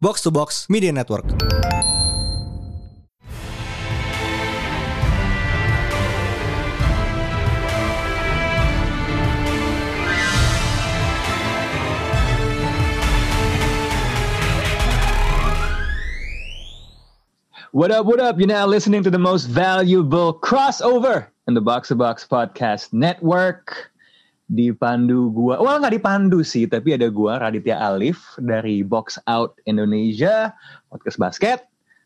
Box to Box Media Network. What up, what up? You're now listening to the most valuable crossover in the Box to Box Podcast Network. Dipandu gua, well nggak dipandu sih, tapi ada gua Raditya Alif dari Box Out Indonesia, podcast basket.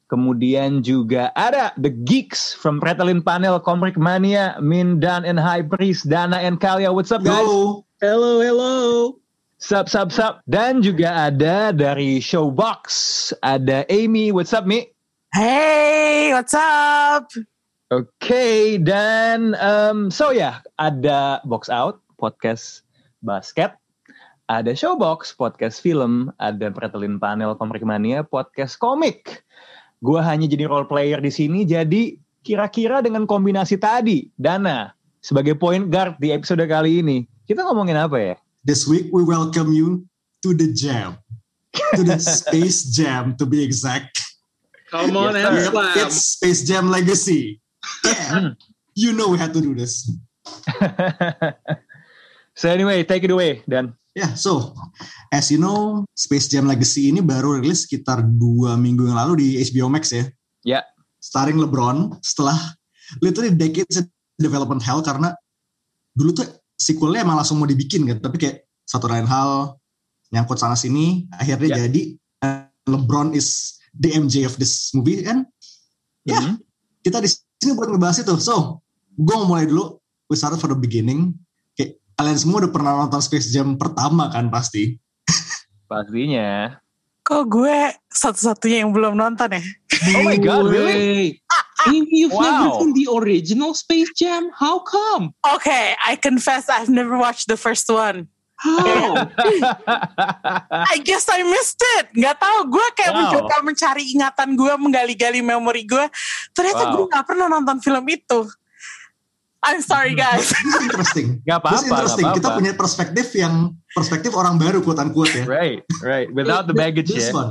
Kemudian juga ada The Geeks from Pretelin Panel, Komrik Mania, Min, Dan, and High Priest, Dana, and Kalia. What's up, guys? Hello, hello. Sup, sup, sup. Dan juga ada dari Showbox, ada Amy. What's up, Mi? Hey, what's up? Oke, dan um, so ya ada Box Out podcast basket, ada Showbox podcast film, ada Pretelin Panel Komik Mania podcast komik. Gua hanya jadi role player di sini, jadi kira-kira dengan kombinasi tadi, Dana sebagai point guard di episode kali ini, kita ngomongin apa ya? This week we welcome you to the jam. To the Space Jam to be exact. Come on Yes, and slam. It's Space Jam Legacy. Yeah. you know we had to do this. so anyway, take it away, Dan. Yeah, so as you know, Space Jam Legacy ini baru rilis sekitar dua minggu yang lalu di HBO Max ya. Ya. Starring LeBron setelah literally decades of development hell karena dulu tuh sequelnya emang langsung mau dibikin kan, tapi kayak satu lain hal nyangkut sana sini, akhirnya Ya. jadi uh, LeBron is the MJ of this movie kan. Ya, Mhm. kita di sini buat ngebahas itu. So, gue mau mulai dulu. We started for the beginning. Kalian semua udah pernah nonton Space Jam pertama kan pasti. Pastinya. Kok gue satu-satunya yang belum nonton ya? Oh my God, really? You've Wow. never seen the original Space Jam? How come? Okay, I confess I've never watched the first one. How? I guess I missed it. Gak tahu. Gue kayak Wow. mencoba mencari ingatan gue, menggali-gali memori gue. Ternyata Wow. gue gak pernah nonton film itu. I'm sorry guys. This is interesting. Gak This is apa-apa, interesting. gak Kita apa-apa. punya perspektif yang perspektif orang baru quote unquote ya. Right, right. Without the baggage This ya. one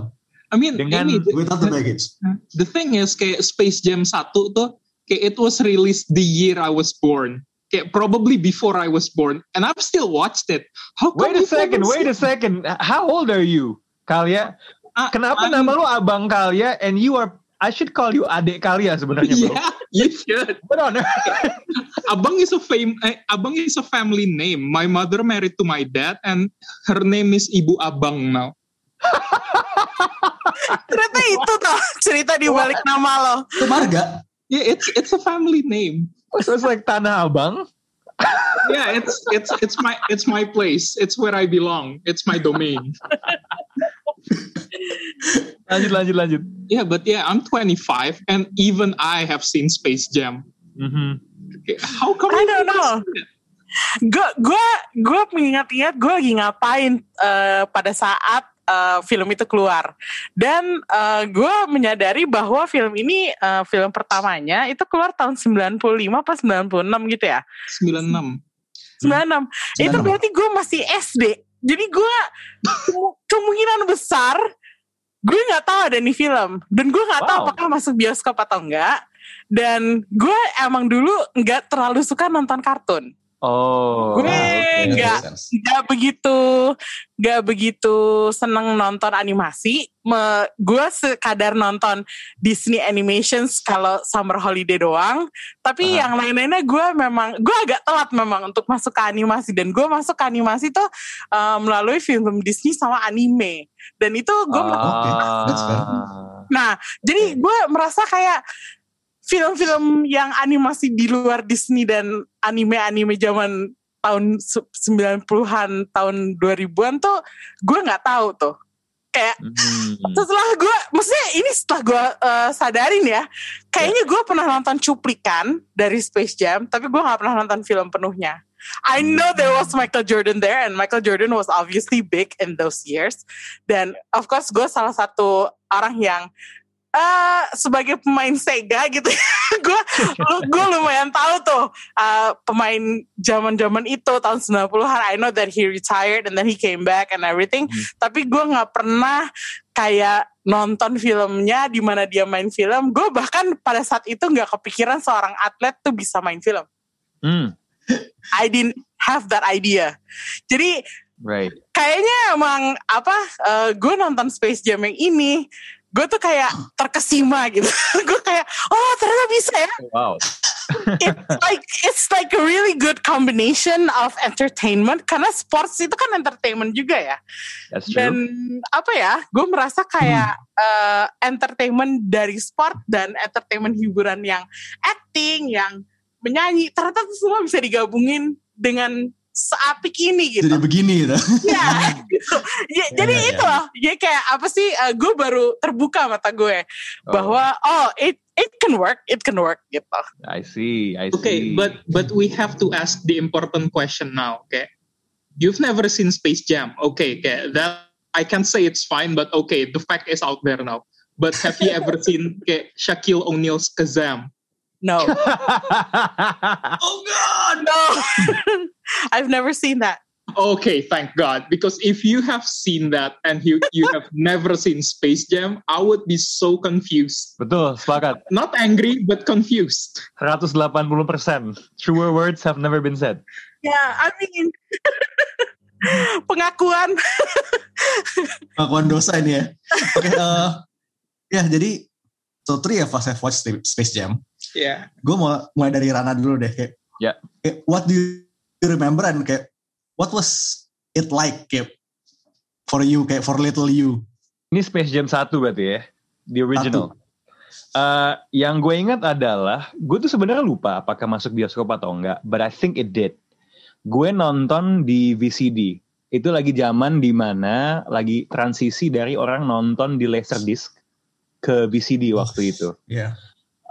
I mean, Dengan- the, without the baggage. the thing is kayak Space Jam 1 tuh kayak it was released the year I was born. Kayak probably before I was born and I've still watched it. How Wait a second, wait a second. How old are you, Kalia? Ah, Kenapa I'm- nama lu Abang Kalia and you are I should call you Adik Kalia sebenarnya, bro. Yeah, you should. But on. Abang is a fame. eh, Abang is a family name. My mother married to my dad, and her name is Ibu Abang now. Ternyata itu tuh cerita di balik nama lo. Itu marga. Yeah, it's it's a family name. so it's like Tanah Abang. Yeah, it's it's it's my it's my place. It's where I belong. It's my domain. Lanjut, lanjut, lanjut. Yeah, but yeah, I'm 25, and even I have seen Space Jam. Mhm. How come? I don't know. Gue gue gue mengingat-ingat gue lagi ngapain eh, pada saat eh, film itu keluar dan gue menyadari bahwa film ini eh, film pertamanya itu keluar tahun 95 apa 96 gitu ya 96. 96 itu 96. berarti gue masih SD jadi gue kemu- kemungkinan besar gue nggak tahu ada nih film dan gue nggak tahu Wow. apakah masuk bioskop atau enggak dan gue emang dulu nggak terlalu suka nonton kartun Oh. Gue oke. nggak sense. nggak begitu nggak begitu seneng nonton animasi. Me, gue sekadar nonton Disney Animations kalau summer holiday doang. Tapi Aha. yang lain-lainnya gue memang gue agak telat memang untuk masuk ke animasi dan gue masuk ke animasi tuh eh, melalui film Disney sama anime. Dan itu gue that's fair. Nah, jadi gue merasa kayak film-film yang animasi di luar Disney dan anime-anime zaman tahun se- 90-an, tahun 2000-an tuh gue nggak tahu tuh. Kayak Hmm. setelah gue, maksudnya ini setelah gue eh, sadarin ya, kayaknya gue pernah nonton cuplikan dari Space Jam, tapi gue nggak pernah nonton film penuhnya. I know there was Michael Jordan there, and Michael Jordan was obviously big in those years. Dan of course gue salah satu orang yang eh sebagai pemain Sega gitu, gue gue lumayan tahu tuh eh, pemain zaman-zaman itu tahun 90-an. I know that he retired and then he came back and everything. Hmm. Tapi gue nggak pernah kayak nonton filmnya di mana dia main film. Gue bahkan pada saat itu nggak kepikiran seorang atlet tuh bisa main film. Hmm, I didn't have that idea. Jadi right. kayaknya emang apa? gue nonton Space Jam yang ini, gue tuh kayak terkesima gitu. gue kayak, oh ternyata bisa ya. Wow. It's like it's like a really good combination of entertainment karena sports itu kan entertainment juga ya. That's true. Dan apa ya? Gue merasa kayak eh, entertainment dari sport dan entertainment hiburan yang acting, yang menyanyi, ternyata itu semua bisa digabungin dengan seapik ini gitu. Jadi begini gitu. Ya, gitu. Ya, jadi ya, itu loh. Ya kayak apa sih? gue baru terbuka mata gue bahwa oh it it can work, it can work gitu. I see. I Okay, see. but but we have to ask the important question now. Okay, you've never seen Space Jam. Okay, okay, that I can say it's fine, but okay, the fact is out there now. But have you ever seen okay, Shaquille O'Neal's Kazam? No, oh god. no, I've never seen that. Okay, thank God. Because if you have seen that and you you have never seen Space Jam, I would be so confused. Betul, sepakat. Not angry, but confused. 180%. Truer words have never been said. Yeah, I mean pengakuan. Pengakuan dosa ini ya. Oke, eh, ya jadi totally ya pas saya watch Space Jam, Yeah. gue mau mulai dari Rana dulu deh kayak, Ya. kayak what do you remember and kayak what was it like kayak for you kayak for little you Ini Space Jam 1 berarti ya? The original. Eh, yang gue ingat adalah, gue tuh sebenarnya lupa apakah masuk bioskop atau enggak, but I think it did. Gue nonton di VCD. Itu lagi zaman di mana lagi transisi dari orang nonton di Laserdisc ke VCD waktu itu. ya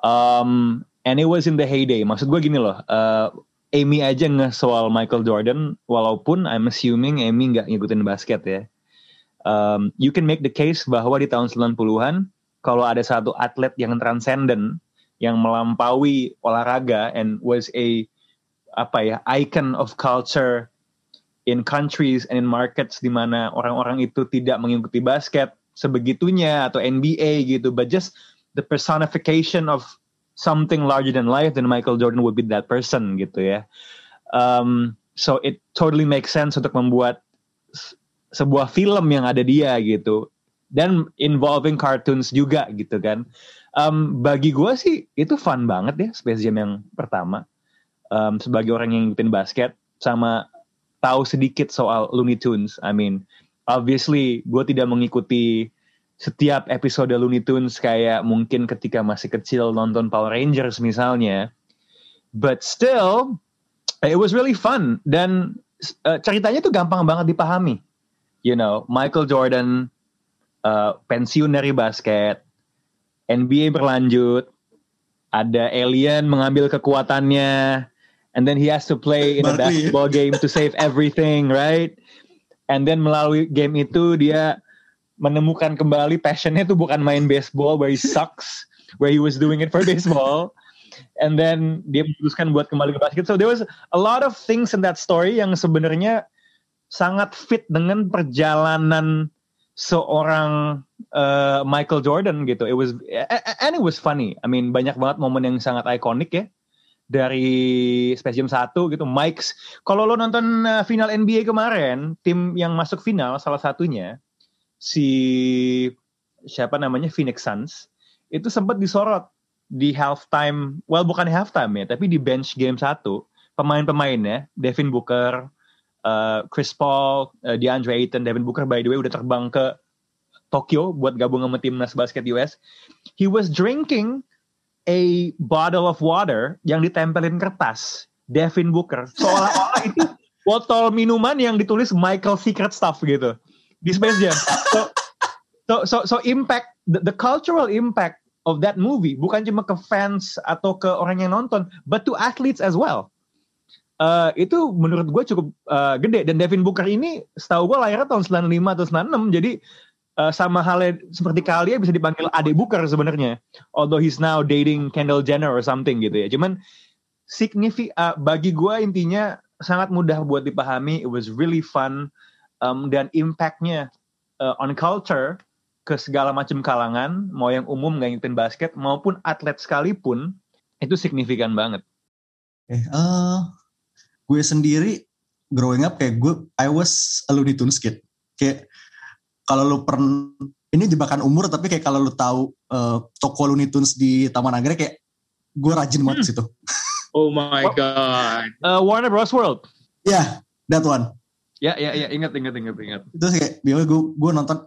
Um, and it was in the heyday. Maksud gue gini loh, uh, Amy aja nge soal Michael Jordan, walaupun I'm assuming Amy nggak ngikutin basket ya. Um, you can make the case bahwa di tahun 90-an, kalau ada satu atlet yang transcendent, yang melampaui olahraga and was a apa ya icon of culture in countries and in markets di mana orang-orang itu tidak mengikuti basket sebegitunya atau NBA gitu, but just the personification of something larger than life, then Michael Jordan would be that person gitu ya. Um, so it totally makes sense untuk membuat sebuah film yang ada dia gitu dan involving cartoons juga gitu kan. Um, bagi gue sih itu fun banget ya Space Jam yang pertama. Um, sebagai orang yang ngikutin basket sama tahu sedikit soal Looney Tunes. I mean, obviously gue tidak mengikuti setiap episode Looney Tunes kayak mungkin ketika masih kecil nonton Power Rangers misalnya. But still, it was really fun dan uh, ceritanya tuh gampang banget dipahami. You know, Michael Jordan uh, pensiun dari basket, NBA berlanjut, ada alien mengambil kekuatannya, and then he has to play in a basketball game to save everything, right? And then melalui game itu dia menemukan kembali passionnya tuh bukan main baseball where he sucks, where he was doing it for baseball. And then dia memutuskan buat kembali ke basket. So there was a lot of things in that story yang sebenarnya sangat fit dengan perjalanan seorang uh, Michael Jordan gitu. It was and it was funny. I mean banyak banget momen yang sangat ikonik ya dari Jam 1 gitu. Mike's kalau lo nonton uh, final NBA kemarin, tim yang masuk final salah satunya si siapa namanya Phoenix Suns itu sempat disorot di halftime, well bukan halftime ya, tapi di bench game satu pemain-pemainnya Devin Booker, uh, Chris Paul, uh, DeAndre Ayton, Devin Booker by the way udah terbang ke Tokyo buat gabung sama timnas basket US. He was drinking a bottle of water yang ditempelin kertas Devin Booker seolah-olah itu botol minuman yang ditulis Michael Secret Stuff gitu di Space Jam. So so so, so impact the, the cultural impact of that movie bukan cuma ke fans atau ke orang yang nonton, but to athletes as well. Eh, itu menurut gue cukup eh, gede. Dan Devin Booker ini setahu gue lahirnya tahun 95 atau 96 jadi eh, sama halnya seperti Kalia bisa dipanggil adik Booker sebenarnya. Although he's now dating Kendall Jenner or something gitu ya. Cuman signifi eh, bagi gue intinya sangat mudah buat dipahami. It was really fun um, dan impactnya uh, on culture ke segala macam kalangan, mau yang umum nggak ngikutin basket maupun atlet sekalipun itu signifikan banget. Eh, eh, gue sendiri growing up kayak gue I was a Looney Tunes kid. Kayak kalau lu pernah ini jebakan umur tapi kayak kalau lu tahu eh, toko Looney Tunes di Taman Anggrek kayak gue rajin banget Hmm. situ. Oh my god. Eh, Warner Bros World. Ya, that one. Ya, ya, ya, ingat, ingat, ingat, ingat. Itu kayak biasanya gue gue nonton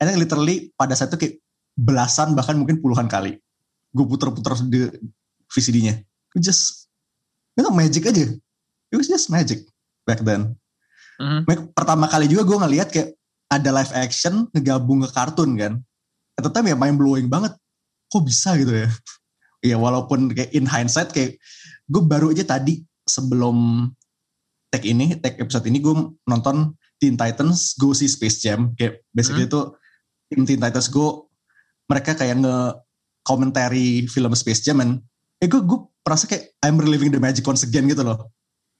think literally pada saat itu kayak belasan bahkan mungkin puluhan kali. Gue puter-puter di VCD-nya. It just itu magic aja. It was just magic back then. Mhm. Mek- pertama kali juga gue ngeliat kayak ada live action ngegabung ke kartun kan. At the time ya main blowing banget. Kok bisa gitu ya? Ya walaupun kayak in hindsight kayak gue baru aja tadi sebelum tag ini, tag episode ini gue nonton Teen Titans Go See Space Jam. Kayak basically itu tim Teen Titans Go mereka kayak nge komentari film Space Jam and eh gue gue merasa kayak I'm reliving the magic once again gitu loh.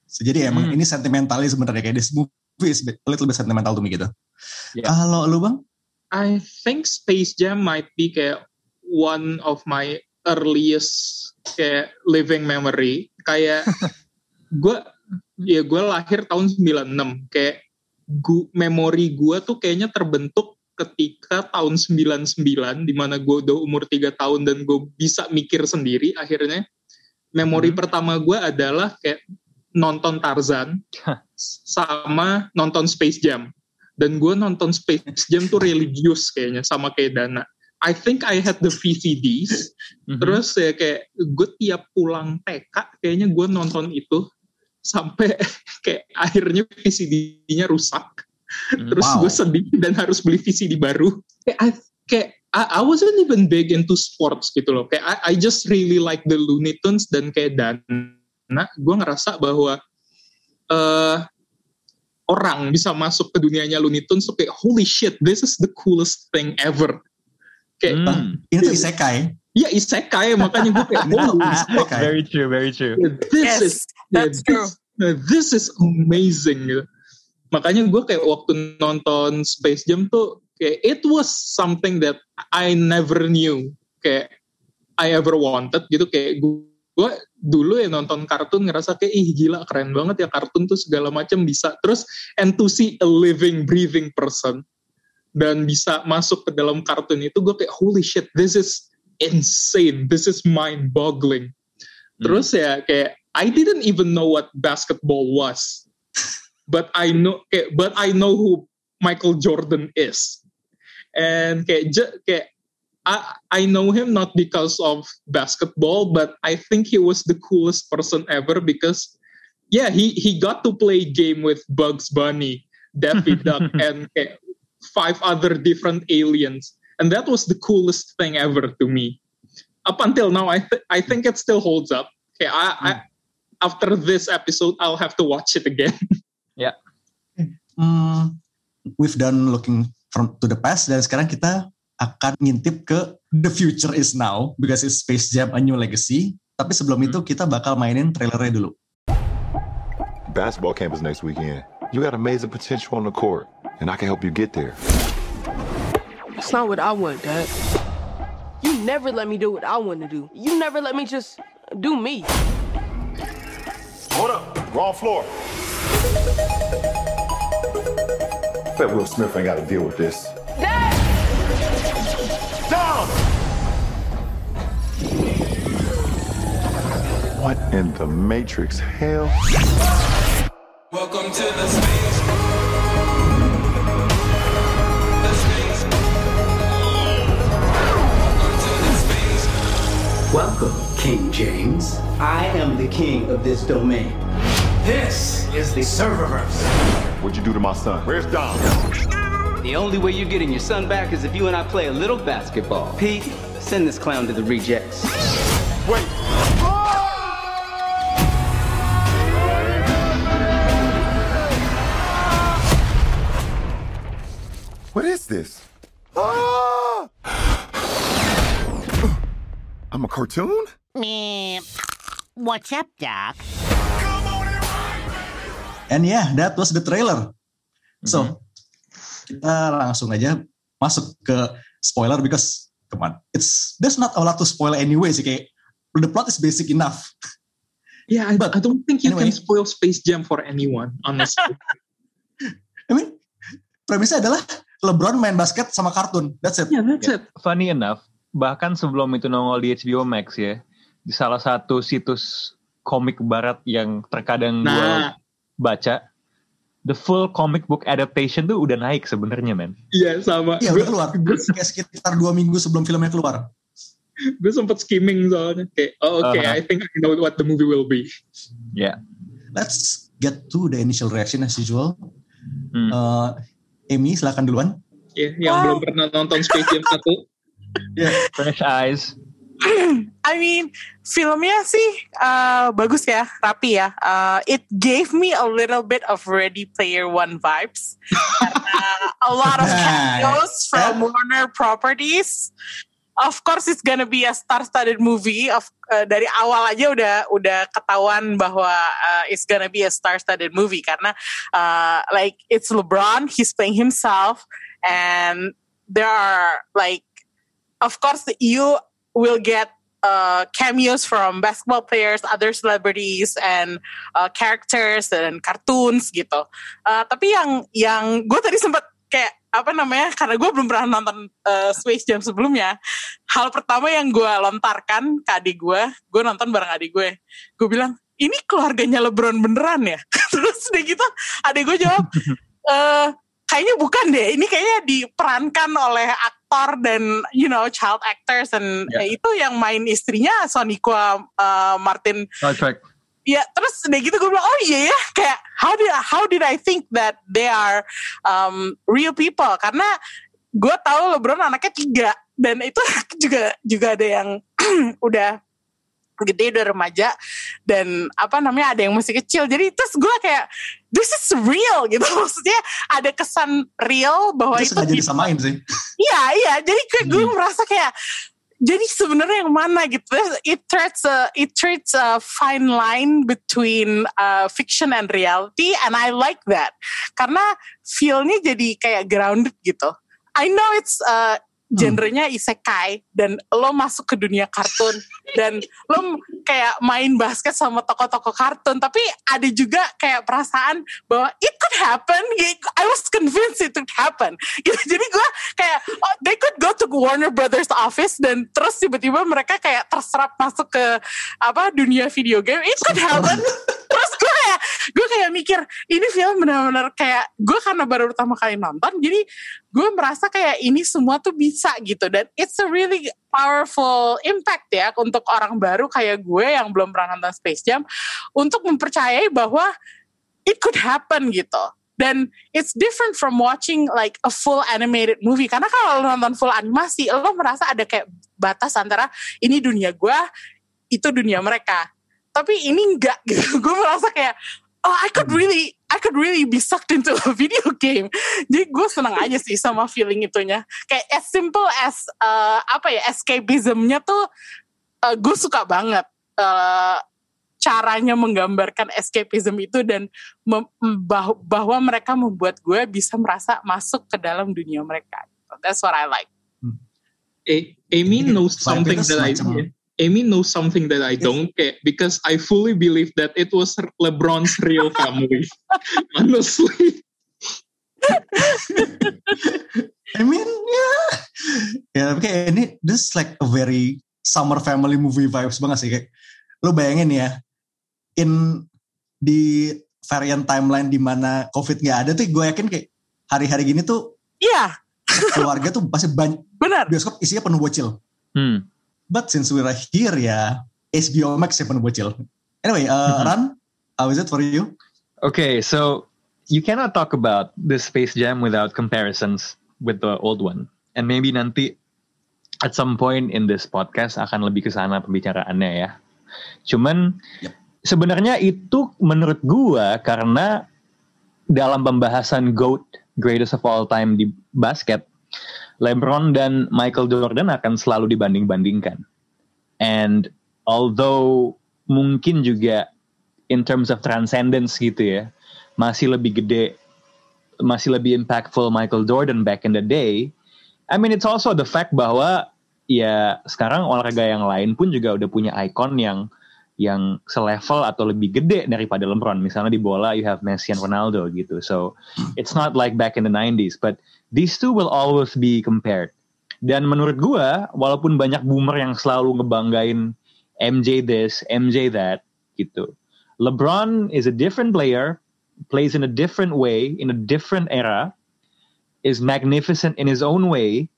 So, jadi emang Hmm. ini sentimentalnya sebenarnya kayak this movie is a little bit sentimental to me gitu. Ya. Kalau lu bang? I think Space Jam might be kayak one of my earliest kayak living memory. Kayak gue ya gue lahir tahun 96 kayak gu, memori gue tuh kayaknya terbentuk ketika tahun 99 di mana gue udah umur 3 tahun dan gue bisa mikir sendiri akhirnya. Memori Hmm. pertama gue adalah kayak nonton Tarzan sama nonton Space Jam. Dan gue nonton Space Jam tuh religius kayaknya sama kayak Dana. I think I had the VCDs Mhm. terus ya kayak gue tiap pulang TK kayaknya gue nonton itu sampai kayak akhirnya VCD-nya rusak Mhm. terus Wow. gue sedih dan harus beli VCD baru kayak I, kayak I, I wasn't even big into sports gitu loh kayak I, I just really like the Looney Tunes dan kayak Dana gue ngerasa bahwa eh orang bisa masuk ke dunianya Looney Tunes tuh kayak holy shit this is the coolest thing ever kayak Hmm. Ini tuh isekai. ya isekai makanya gue kayak isekai. Very true, very true. this is That's true. This, this is amazing. Makanya gue kayak waktu nonton Space Jam tuh kayak it was something that I never knew. Kayak I ever wanted gitu. Kayak gue dulu ya nonton kartun ngerasa kayak ih gila keren banget ya kartun tuh segala macam bisa. Terus and to see a living breathing person dan bisa masuk ke dalam kartun itu gue kayak holy shit this is insane. This is mind boggling Terus ya kayak I didn't even know what basketball was. But I know kayak but I know who Michael Jordan is. And kayak I I know him not because of basketball but I think he was the coolest person ever because yeah, he he got to play game with Bugs Bunny, Daffy Duck and five other different aliens. And that was the coolest thing ever to me up until now, I th- I think it still holds up. Okay, I, I after this episode, I'll have to watch it again. Hmm, we've done looking from to the past dan sekarang kita akan ngintip ke the future is now because it's Space Jam a new legacy. Tapi sebelum itu kita bakal mainin trailernya dulu. Basketball camp is next weekend. You got amazing potential on the court, and I can help you get there. It's not what I want, Dad. You never let me do what I want to do. You never let me just do me. Hold up, wrong floor. Bet Will Smith ain't got to deal with this. Dad! Down! What in the Matrix hell? Welcome to the space. James. I am the king of this domain. This is the serververse. What'd you do to my son? Where's Dom? The only way you're getting your son back is if you and I play a little basketball. Pete, send this clown to the rejects. Wait. What is this? Ah! I'm a cartoon? Meh. What's up, Doc? And yeah, that was the trailer. So, kita langsung aja masuk ke spoiler because come on, it's there's not a lot to spoil anyway sih kayak the plot is basic enough. Yeah, I, But I don't think you anyway. can spoil Space Jam for anyone, honestly. I mean, premisnya adalah LeBron main basket sama kartun. That's it. yeah, that's it. Funny enough, bahkan sebelum itu nongol di HBO Max ya, di salah satu situs komik barat yang terkadang gue Nah, baca, the full comic book adaptation tuh udah naik sebenarnya men. iya sama. Iya Gue udah keluar. Kayak sekitar dua minggu sebelum filmnya keluar. gue sempet skimming soalnya kayak, oh okay, Uh-huh. I think I know what the movie will be. Ya. Let's get to the initial reaction as usual. Hmm. Uh, Amy silakan duluan. Ya, yang Wow. belum pernah nonton Space Jam 1. Fresh eyes. I mean, filmnya sih uh, bagus ya, rapi ya. Uh, it gave me a little bit of Ready Player One vibes. Karena a lot of cameos from Warner Properties. Of course, it's gonna be a star-studded movie. Of uh, dari awal aja udah udah ketahuan bahwa uh, it's gonna be a star-studded movie karena uh, like it's LeBron, he's playing himself, and there are like, of course, you will get uh, cameos from basketball players, other celebrities, and uh, characters dan cartoons gitu. Uh, tapi yang yang gue tadi sempat kayak apa namanya karena gue belum pernah nonton uh, Space Jam sebelumnya. Hal pertama yang gue lontarkan ke adik gue, gue nonton bareng adik gue. Gue bilang ini keluarganya LeBron beneran ya. Terus udah gitu adik gue jawab. eh kayaknya bukan deh. Ini kayaknya diperankan oleh aktor dan you know child actors dan eh, itu yang main istrinya Soniqua uh, Martin. Trek. Ya terus udah gitu gue bilang oh iya ya kayak how did how did I think that they are um, real people karena gue tahu LeBron anaknya tiga dan itu juga juga ada yang udah gede udah remaja dan apa namanya ada yang masih kecil jadi terus gue kayak this is real gitu maksudnya ada kesan real bahwa Itu itu sengaja di- disamain sih. Iya iya, jadi kayak gue merasa kayak jadi sebenarnya yang mana gitu? It treads a it treads a fine line between uh, fiction and reality, and I like that karena feelnya jadi kayak grounded gitu. I know it's uh, genrenya isekai dan lo masuk ke dunia kartun dan lo kayak main basket sama tokoh-tokoh kartun. Tapi ada juga kayak perasaan bahwa it could happen I was convinced it could happen. Gitu. Jadi gue kayak oh, they could go to Warner Brothers office dan terus tiba-tiba mereka kayak terserap masuk ke apa dunia video game. It could happen gue kayak mikir ini film benar-benar kayak gue karena baru pertama kali nonton jadi gue merasa kayak ini semua tuh bisa gitu. Dan it's a really powerful impact ya untuk orang baru kayak gue yang belum pernah nonton Space Jam untuk mempercayai bahwa it could happen gitu. Dan it's different from watching like a full animated movie. Karena kalau lo nonton full animasi lo merasa ada kayak batas antara ini dunia gue itu dunia mereka. Tapi ini enggak gitu. Gue merasa kayak oh I could really I could really be sucked into a video game. Jadi gue seneng aja sih sama feeling itunya. Kayak as simple as uh, apa ya escapismnya tuh uh, gue suka banget uh, caranya menggambarkan escapism itu dan mem- bah- bahwa mereka membuat gue bisa merasa masuk ke dalam dunia mereka. That's what I like. A- Amy knows something that I Amy knows something that I don't get because I fully believe that it was LeBron's real family. Honestly. I mean, yeah. Ya, tapi kayak ini, this is like a very summer family movie vibes banget sih. Kayak, lo bayangin ya, in di variant timeline di mana COVID nggak ada tuh, gue yakin kayak hari-hari gini tuh Iya, keluarga tuh pasti banyak benar. bioskop isinya penuh bocil. Hmm. But since we're here ya, HBO Max ya penuh bocil. Anyway, uh, Mhm. Ran, how is it for you? Okay, so you cannot talk about the Space Jam without comparisons with the old one. And maybe nanti at some point in this podcast akan lebih ke sana pembicaraannya ya. Cuman sebenarnya itu menurut gua karena dalam pembahasan GOAT, greatest of all time di basket, LeBron dan Michael Jordan akan selalu dibanding-bandingkan. And although mungkin juga in terms of transcendence gitu ya, masih lebih gede, masih lebih impactful Michael Jordan back in the day, I mean it's also the fact bahwa ya sekarang olahraga yang lain pun juga udah punya ikon yang yang selevel atau lebih gede daripada LeBron. Misalnya di bola you have Messi and Ronaldo gitu. So it's not like back in the 90s, but these two will always be compared. Dan menurut gua, walaupun banyak boomer yang selalu ngebanggain MJ this, MJ that gitu. LeBron is a different player, plays in a different way, in a different era, is magnificent in his own way,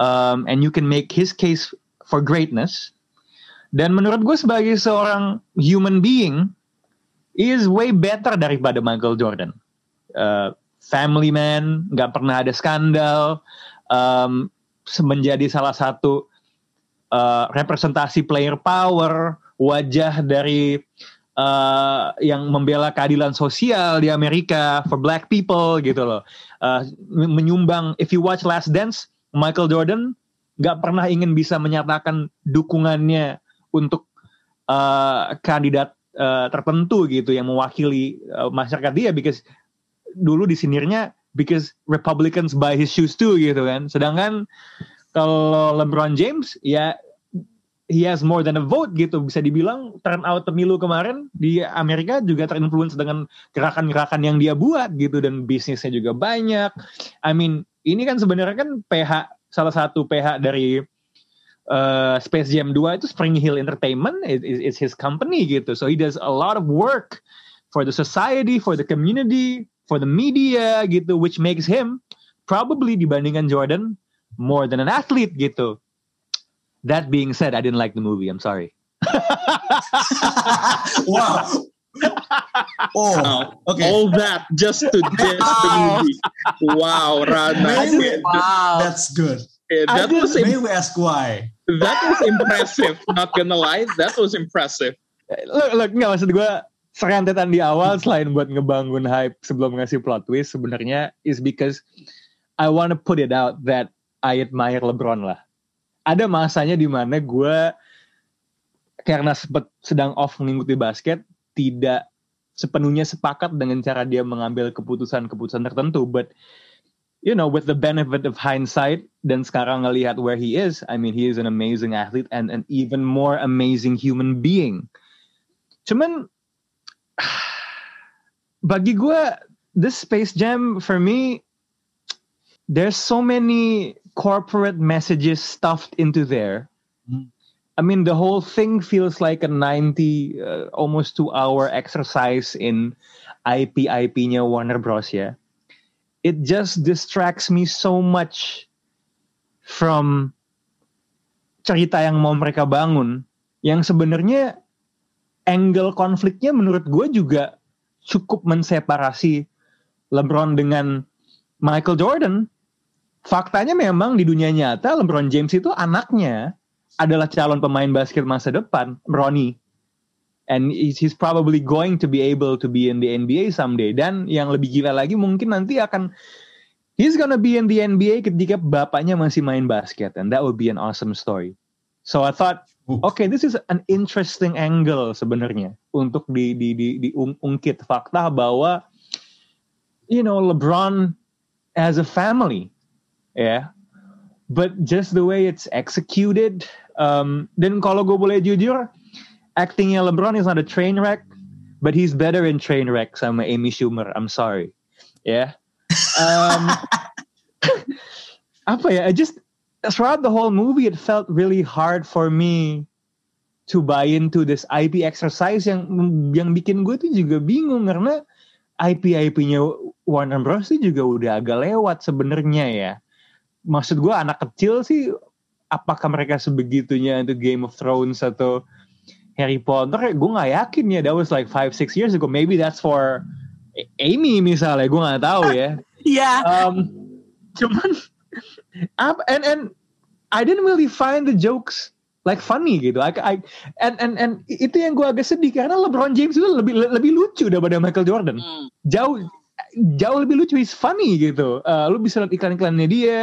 um, and you can make his case for greatness. Dan menurut gue sebagai seorang human being, is way better daripada Michael Jordan. Uh, family man, nggak pernah ada skandal, um, menjadi salah satu uh, representasi player power, wajah dari uh, yang membela keadilan sosial di Amerika for black people gitu loh. Uh, menyumbang, if you watch Last Dance, Michael Jordan nggak pernah ingin bisa menyatakan dukungannya untuk uh, kandidat uh, tertentu gitu yang mewakili uh, masyarakat dia because dulu disinirnya because Republicans buy his shoes too gitu kan. Sedangkan kalau LeBron James ya he has more than a vote gitu bisa dibilang turnout pemilu kemarin di Amerika juga terinfluence dengan gerakan-gerakan yang dia buat gitu dan bisnisnya juga banyak. I mean ini kan sebenarnya kan PH salah satu PH dari uh, Space Jam 2 itu Spring Hill Entertainment is, is his company gitu. So he does a lot of work for the society, for the community, for the media gitu, which makes him probably dibandingkan Jordan more than an athlete gitu. That being said, I didn't like the movie. I'm sorry. wow. Oh, Wow. okay. All that just to diss the movie. Wow, Rana. Maybe Wow. that's good. That was May im- we ask why? that was impressive. Not gonna lie, that was impressive. Look, look, nggak maksud gue serentetan di awal selain buat ngebangun hype sebelum ngasih plot twist sebenarnya is because I want to put it out that I admire LeBron lah. Ada masanya di mana gue karena sempet sedang off mengikuti basket tidak sepenuhnya sepakat dengan cara dia mengambil keputusan-keputusan tertentu, but you know, with the benefit of hindsight dan sekarang ngelihat where he is, I mean, he is an amazing athlete and an even more amazing human being. Cuman bagi gue this Space Jam for me there's so many corporate messages stuffed into there. Hmm. I mean the whole thing feels like a 90 uh, almost 2 hour exercise in IP IP-nya Warner Bros ya. It just distracts me so much from cerita yang mau mereka bangun yang sebenarnya angle konfliknya menurut gue juga cukup menseparasi LeBron dengan Michael Jordan. Faktanya memang di dunia nyata LeBron James itu anaknya adalah calon pemain basket masa depan, Ronnie. And he's probably going to be able to be in the NBA someday. Dan yang lebih gila lagi mungkin nanti akan he's gonna be in the NBA ketika bapaknya masih main basket. And that would be an awesome story. So I thought Oke, this is an interesting angle sebenarnya untuk di di di diungkit fakta bahwa you know LeBron as a family, ya. But just the way it's executed, um, dan kalau gue boleh jujur, actingnya LeBron is not a train wreck, but he's better in train wreck sama Amy Schumer. I'm sorry, ya. Um, apa ya? I just throughout the whole movie, it felt really hard for me to buy into this IP exercise yang yang bikin gue tuh juga bingung karena IP IP-nya Warner Bros itu juga udah agak lewat sebenarnya ya. Maksud gue anak kecil sih, apakah mereka sebegitunya untuk Game of Thrones atau Harry Potter? Gue nggak yakin ya. That was like five six years ago. Maybe that's for Amy misalnya. Gue nggak tahu ya. Iya. Um, cuman and and I didn't really find the jokes like funny gitu. I, I and and and itu yang gue agak sedih karena LeBron James itu lebih lebih lucu daripada Michael Jordan. Jauh jauh lebih lucu, he's funny gitu. Uh, lu bisa lihat iklan-iklannya dia,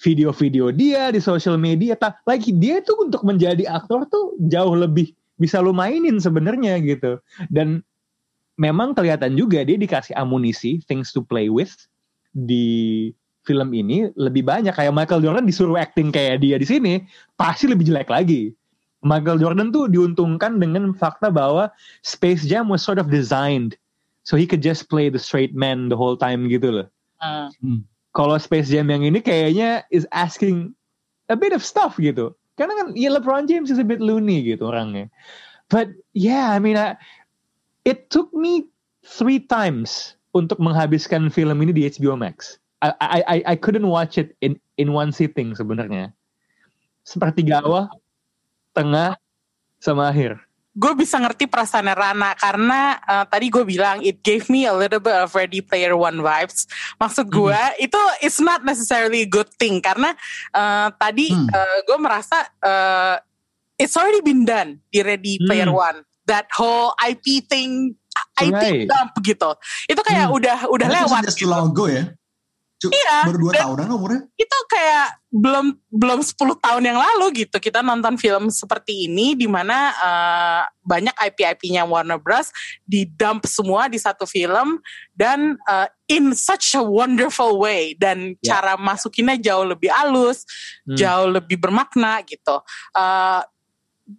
video-video dia di social media. Ta like dia tuh untuk menjadi aktor tuh jauh lebih bisa lu mainin sebenarnya gitu. Dan memang kelihatan juga dia dikasih amunisi, things to play with di film ini lebih banyak kayak Michael Jordan disuruh acting kayak dia di sini pasti lebih jelek lagi. Michael Jordan tuh diuntungkan dengan fakta bahwa Space Jam was sort of designed so he could just play the straight man the whole time gitu loh. Hmm. Kalau Space Jam yang ini kayaknya is asking a bit of stuff gitu. Karena kan ya LeBron James is a bit loony gitu orangnya. But yeah, I mean, I- it took me three times untuk menghabiskan film ini di HBO Max. I I I, I couldn't watch it in in one sitting sebenarnya. Sepertiga awal, tengah, sama akhir. gue bisa ngerti perasaan Rana karena eh, tadi gue bilang it gave me a little bit of Ready Player One vibes. Maksud gue itu it's not necessarily a good thing karena eh, tadi Hmm. gue merasa eh, it's already been done di Ready Player Hmm. One. That whole IP thing, IP Right. dump gitu. Itu kayak Hmm. udah udah Itu lewat. just gitu. long ago ya. Cu- Iya, Baru dua dan- tahunan umurnya. itu kayak belum belum 10 tahun yang lalu gitu kita nonton film seperti ini di mana eh, banyak IP-IP-nya Warner Bros di dump semua di satu film dan eh, in such a wonderful way dan Ya. cara masukinnya jauh lebih halus, Hmm. jauh lebih bermakna gitu. Eh,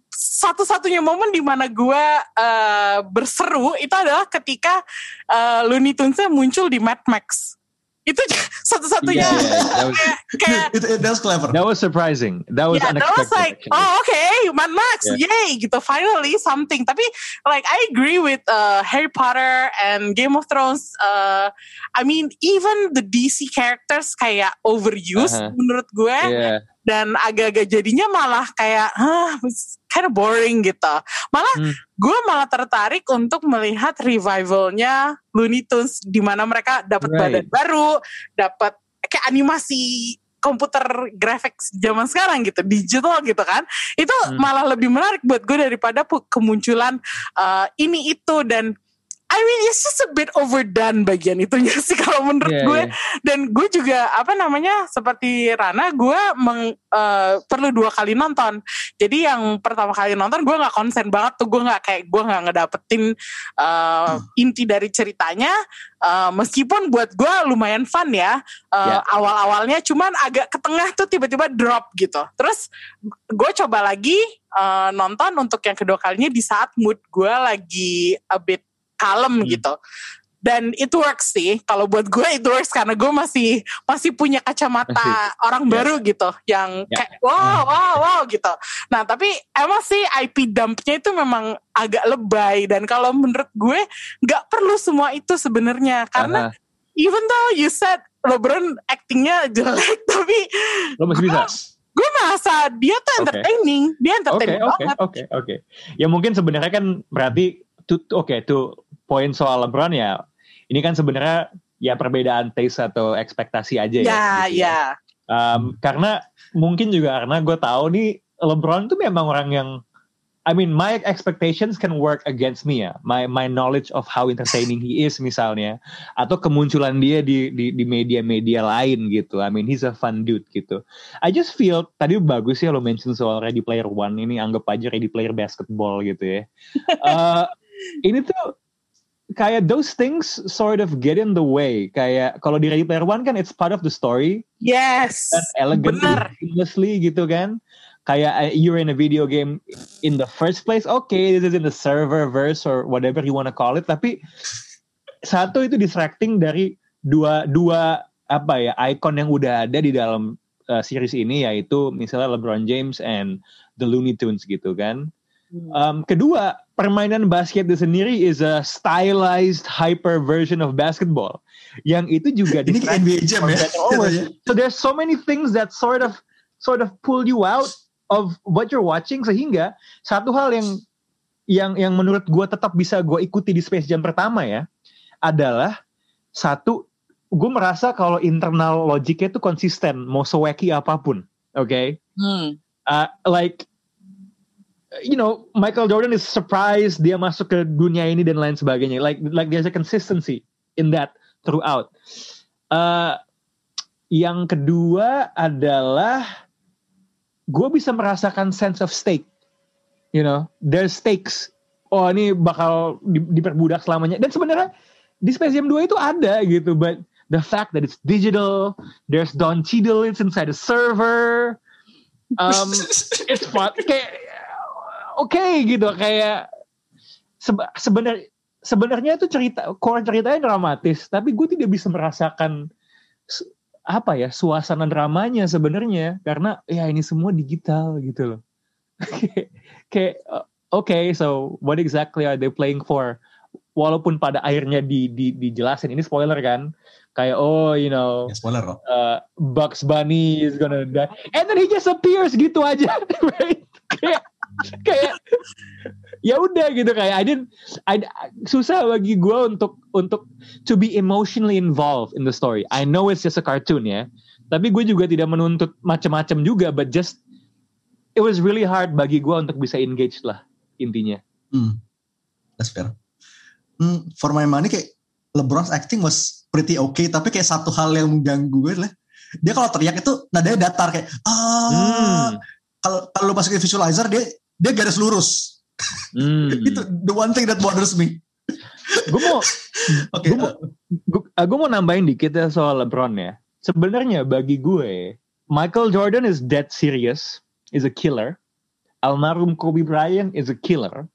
satu-satunya momen di mana gue eh, berseru itu adalah ketika eh, Looney Tunes muncul di Mad Max. Itu satu-satunya Yeah, yeah, that was kayak, kayak Itu it, that was clever. that was surprising. That was yeah, that unexpected. was like, actually. oh okay, Mad Max, yay, gitu. Finally something. Tapi like I agree with uh, Harry Potter and Game of Thrones. Uh, I mean, even the DC characters kayak overused Uh-huh. menurut gue Yeah. Dan agak-agak jadinya malah kayak, ah, kind of boring gitu. Malah Hmm. gue malah tertarik untuk melihat revivalnya Looney Tunes di mana mereka dapat Right. badan baru, dapat kayak animasi komputer graphics zaman sekarang gitu, digital gitu kan. Itu Hmm. malah lebih menarik buat gue daripada kemunculan uh, ini itu dan I mean it's just a bit overdone bagian itunya sih kalau menurut Yeah, gue. yeah. dan gue juga apa namanya seperti Rana gue meng, eh, perlu dua kali nonton. Jadi yang pertama kali nonton gue nggak konsen banget tuh. Gue nggak kayak gue nggak ngedapetin eh, inti dari ceritanya. Eh, meskipun buat gue lumayan fun ya. Eh, Ya. awal-awalnya cuman agak ke tengah tuh tiba-tiba drop gitu. Terus gue coba lagi eh, nonton untuk yang kedua kalinya di saat mood gue lagi a bit kalem Hmm. gitu dan it works sih kalau buat gue it works karena gue masih masih punya kacamata orang Ya. baru gitu yang Ya. kayak wow wow wow gitu nah tapi emang sih IP dumpnya itu memang agak lebay dan kalau menurut gue nggak perlu semua itu sebenarnya karena Aha. even though you said LeBron actingnya jelek tapi lo masih bisa. gue merasa dia tuh Oke. entertaining dia Oke, entertaining oke, banget oke, oke. Ya mungkin sebenarnya kan berarti oke tuh poin soal LeBron ya. Ini kan sebenarnya ya perbedaan taste atau ekspektasi aja ya. ya gitu ya Um, karena mungkin juga karena gue tahu nih LeBron tuh memang orang yang I mean my expectations can work against me ya. My my knowledge of how entertaining he is misalnya atau kemunculan dia di di di media-media lain gitu. I mean he's a fun dude gitu. I just feel tadi bagus ya lo mention soal Ready Player One ini anggap aja Ready Player Basketball gitu ya. Eh, ini tuh kayak those things sort of get in the way. Kayak kalau di Ready Player One kan it's part of the story yes dan elegantly, bener seamlessly gitu kan. Kayak uh, you're in a video game in the first place, okay, this is in the server verse or whatever you wanna call it. Tapi satu itu distracting dari dua dua apa ya icon yang udah ada di dalam uh, series ini yaitu misalnya LeBron James and the Looney Tunes gitu kan. Um, kedua, permainan basket itu sendiri is a stylized hyper version of basketball. Yang itu juga kayak NBA Jam ya. distract- So there's so many things that sort of sort of pull you out of what you're watching sehingga satu hal yang yang yang menurut gue tetap bisa gue ikuti di Space Jam pertama ya adalah satu gue merasa kalau internal logiknya itu konsisten mau sewacky apa pun, oke? Hmm. Uh, like you know Michael Jordan is surprised dia masuk ke dunia ini dan lain sebagainya. Like like there's a consistency in that throughout. Uh, yang kedua adalah gue bisa merasakan sense of stake. You know, there's stakes. Oh ini bakal di- diperbudak selamanya. Dan sebenarnya di Space Jam 2 itu ada gitu, but the fact that it's digital, there's Don Cheadle it's inside the server. Um, it's fun. Kayak oke gitu kayak seba- sebenar sebenarnya itu cerita core ceritanya dramatis, tapi gue tidak bisa merasakan apa ya suasana dramanya sebenarnya karena ya ini semua digital gitu loh. kayak oke so what exactly are they playing for? Walaupun pada akhirnya di, di dijelasin ini spoiler kan kayak oh you know Ya, spoiler loh. uh, Bugs Bunny is gonna die and then he just appears gitu aja right kayak kayak ya udah gitu kayak I didn't I, susah bagi gue untuk untuk to be emotionally involved in the story I know it's just a cartoon ya tapi gue juga tidak menuntut macam-macam juga but just it was really hard bagi gue untuk bisa engage lah intinya Hmm. That's fair. Hmm, for my money kayak LeBron's acting was pretty okay, tapi kayak satu hal yang mengganggu gue adalah dia kalau teriak itu nadanya datar kayak ah Hmm. kalau kalau lu masukin visualizer dia dia garis lurus. Hmm. itu the one thing that bothers me. gue mau Oke. Gua mau- gue mau nambahin dikit ya soal LeBron ya. Sebenarnya bagi gue, Michael Jordan is dead serious, is a killer. Almarhum Kobe Bryant is a killer.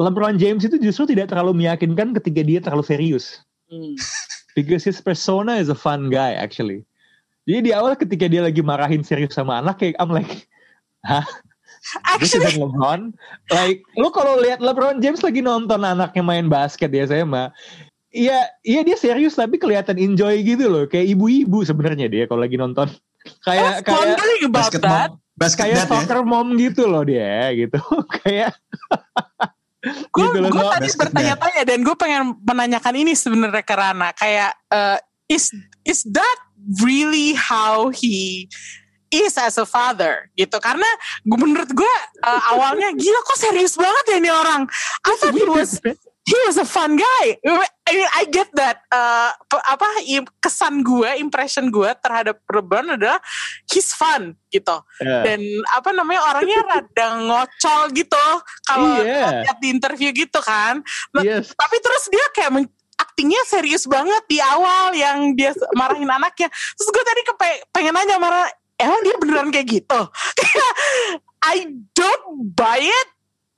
LeBron James itu justru tidak terlalu meyakinkan ketika dia terlalu serius. Because his persona is a fun guy actually. Jadi di awal ketika dia lagi marahin serius sama anak kayak I'm like, hah? This Actually, isn't LeBron. Like, lu kalau lihat LeBron James lagi nonton anaknya main basket di SMA, iya, iya dia serius tapi kelihatan enjoy gitu loh, kayak ibu-ibu sebenarnya dia kalau lagi nonton. Kayak kayak basket that. mom, basket kayak ya. soccer mom gitu loh dia, gitu. kayak Gue gitu gue Nggak- tadi bertanya-tanya dan gue pengen menanyakan ini sebenarnya ke Rana kayak eh, is is that really how he is as a father gitu karena gue menurut gue eh, awalnya gila kok serius banget ya ini orang I thought he was he was a fun guy I mean I get that eh, pe- apa kesan gue impression gue terhadap LeBron adalah he's fun gitu Ya. dan apa namanya orangnya rada ngocol gitu kalau Iya. lihat di interview gitu kan Nah, Yes. tapi terus dia kayak aktingnya serius banget di awal yang dia marahin anaknya terus gue tadi kepe- pengen nanya marah emang dia beneran kayak gitu I don't buy it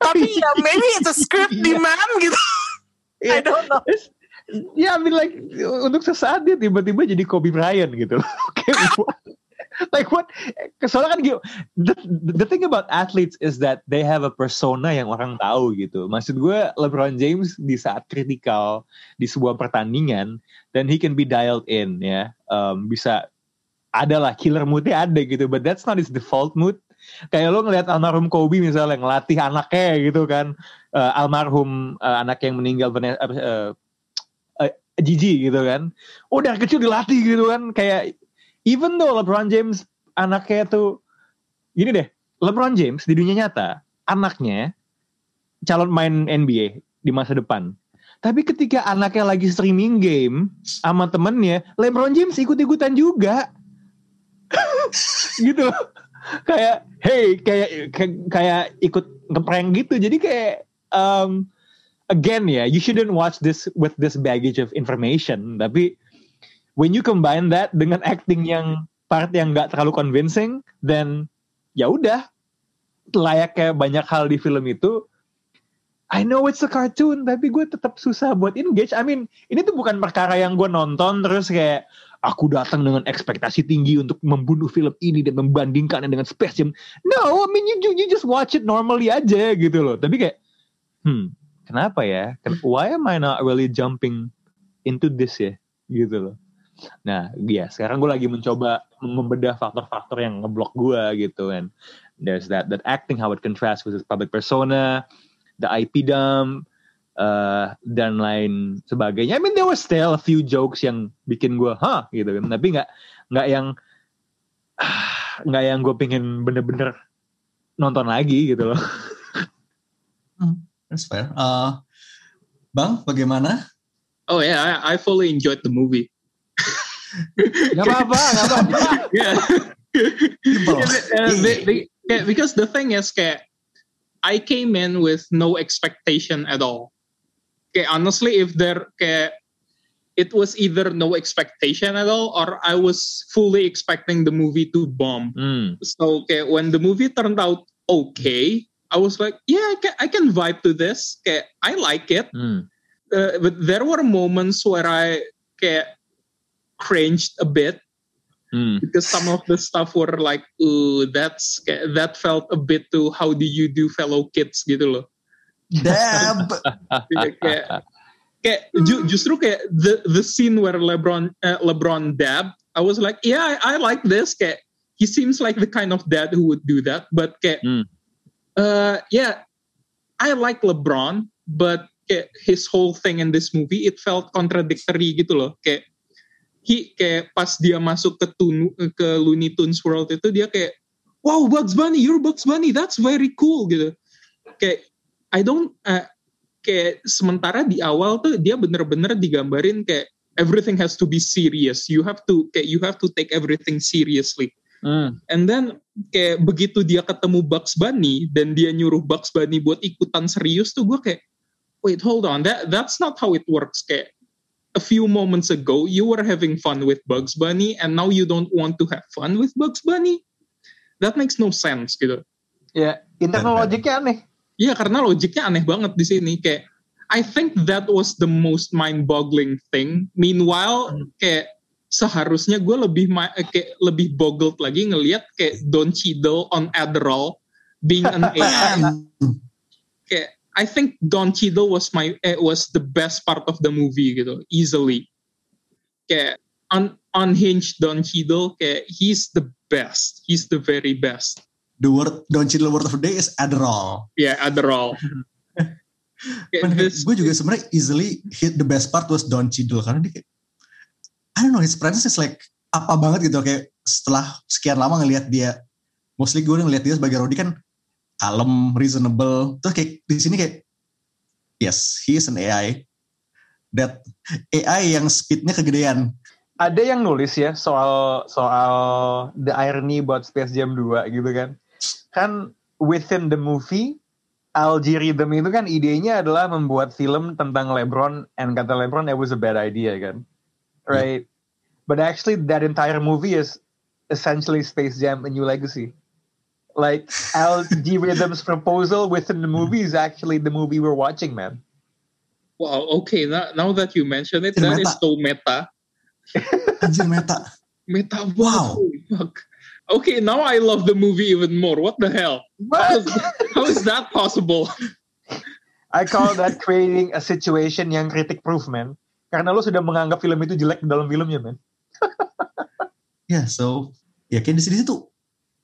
tapi ya maybe it's a script Iya. demand gitu I Iya. don't know Ya, I mean like untuk sesaat dia tiba-tiba jadi Kobe Bryant gitu. Like what? Soalnya kan gitu. The, the thing about athletes is that they have a persona yang orang tahu gitu. Maksud gue LeBron James di saat kritikal di sebuah pertandingan dan he can be dialed in ya. Um, bisa ada lah killer moodnya ada gitu. But that's not his default mood. Kayak lo ngeliat almarhum Kobe misalnya ngelatih anaknya gitu kan. Eh, almarhum eh, anak yang meninggal eh, Gigi gitu kan. Oh dari kecil dilatih gitu kan. Kayak even though LeBron James anaknya tuh gini deh. LeBron James di dunia nyata anaknya calon main NBA di masa depan. Tapi ketika anaknya lagi streaming game sama temennya, LeBron James ikut-ikutan juga. Gitu. Kayak hey kayak kayak, kayak ikut ngeprank gitu. Jadi kayak um, again ya, you shouldn't watch this with this baggage of information. Tapi when you combine that dengan acting yang part yang nggak terlalu convincing, then ya udah layaknya banyak hal di film itu. I know it's a cartoon, tapi gue tetap susah buat engage. I mean, ini tuh bukan perkara yang gue nonton terus kayak aku datang dengan ekspektasi tinggi untuk membunuh film ini dan membandingkannya dengan Space Jam. No, I mean you, you, just watch it normally aja gitu loh. Tapi kayak, hmm, kenapa ya? Why am I not really jumping into this ya? Gitu loh. Nah, ya sekarang gue lagi mencoba membedah faktor-faktor yang ngeblok gue gitu kan. There's that that acting how it contrasts with his public persona, the IP dump, uh, dan lain sebagainya. I mean there was still a few jokes yang bikin gue, hah gitu kan. Tapi nggak nggak yang ah, nggak yang gue pengen bener-bener nonton lagi gitu loh. That's fair. Uh, Bang, bagaimana? Oh yeah, I, I fully enjoyed the movie. Gak apa-apa, gak apa-apa. Yeah. Uh, be- be- kayak- because the thing is kayak I came in with no expectation at all. Kayak honestly if there kayak it was either no expectation at all or I was fully expecting the movie to bomb. Hmm. So okay, when the movie turned out okay, I was like, yeah, I can, I can vibe to this. Okay, I like it. Hmm. Uh, but there were moments where I kayak cringed a bit Hmm. because some of the stuff were like, ooh, that's that felt a bit too how do you do fellow kids gitu loh. Dab. Kayak, kayak, kayak ju- justru kayak the the scene where LeBron uh, LeBron dab, I was like, yeah, I, I like this. Kayak he seems like the kind of dad who would do that. But kayak, Hmm. uh, yeah, I like LeBron, but kayak his whole thing in this movie it felt contradictory gitu loh. Kayak he kayak pas dia masuk ke Tunu, ke Looney Tunes World itu dia kayak wow Bugs Bunny you're Bugs Bunny that's very cool gitu kayak I don't uh, kayak sementara di awal tuh dia bener-bener digambarin kayak everything has to be serious. You have to kayak you have to take everything seriously. Hmm. and then kayak begitu dia ketemu Bugs Bunny dan dia nyuruh Bugs Bunny buat ikutan serius tuh gue kayak wait hold on. That that's not how it works. Kayak a few moments ago you were having fun with Bugs Bunny and now you don't want to have fun with Bugs Bunny? That makes no sense gitu. Ya, internal logiknya aneh. Iya karena logiknya aneh banget di sini kayak I think that was the most mind-boggling thing. Meanwhile kayak seharusnya gue lebih eh, kayak lebih boggled lagi ngelihat kayak Don Cheadle on Adderall being an AI. kayak I think Don Cheadle was my eh, was the best part of the movie gitu easily. Kayak un, unhinged Don Cheadle kayak he's the best. He's the very best. The word Don Cheadle word of the day is Adderall. Yeah, Adderall. Gue juga sebenarnya easily hit the best part was Don Cheadle karena dia kayak I don't know his presence is like apa banget gitu kayak setelah sekian lama ngelihat dia mostly gue ngelihat dia sebagai Rodi kan kalem, reasonable terus kayak di sini kayak yes he is an AI that AI yang speednya kegedean Ada yang nulis ya soal soal the irony about Space Jam 2 gitu kan. Kan within the movie Algorithm itu kan idenya adalah membuat film tentang LeBron and kata LeBron it was a bad idea kan. Right? But actually that entire movie is essentially Space Jam a new legacy. Like Algorithm's proposal within the movie is actually the movie we're watching, man. Wow, okay. Now, now that you mention it, It's that meta. is so meta. anjir meta Meta. Wow. holy Fuck. Okay, now I love the movie even more. What the hell? How is, how is that possible? I call that creating a situation yang critic proof, man. Karena lo sudah menganggap film itu jelek di dalam filmnya, man. Ya, so ya kayak di sini tuh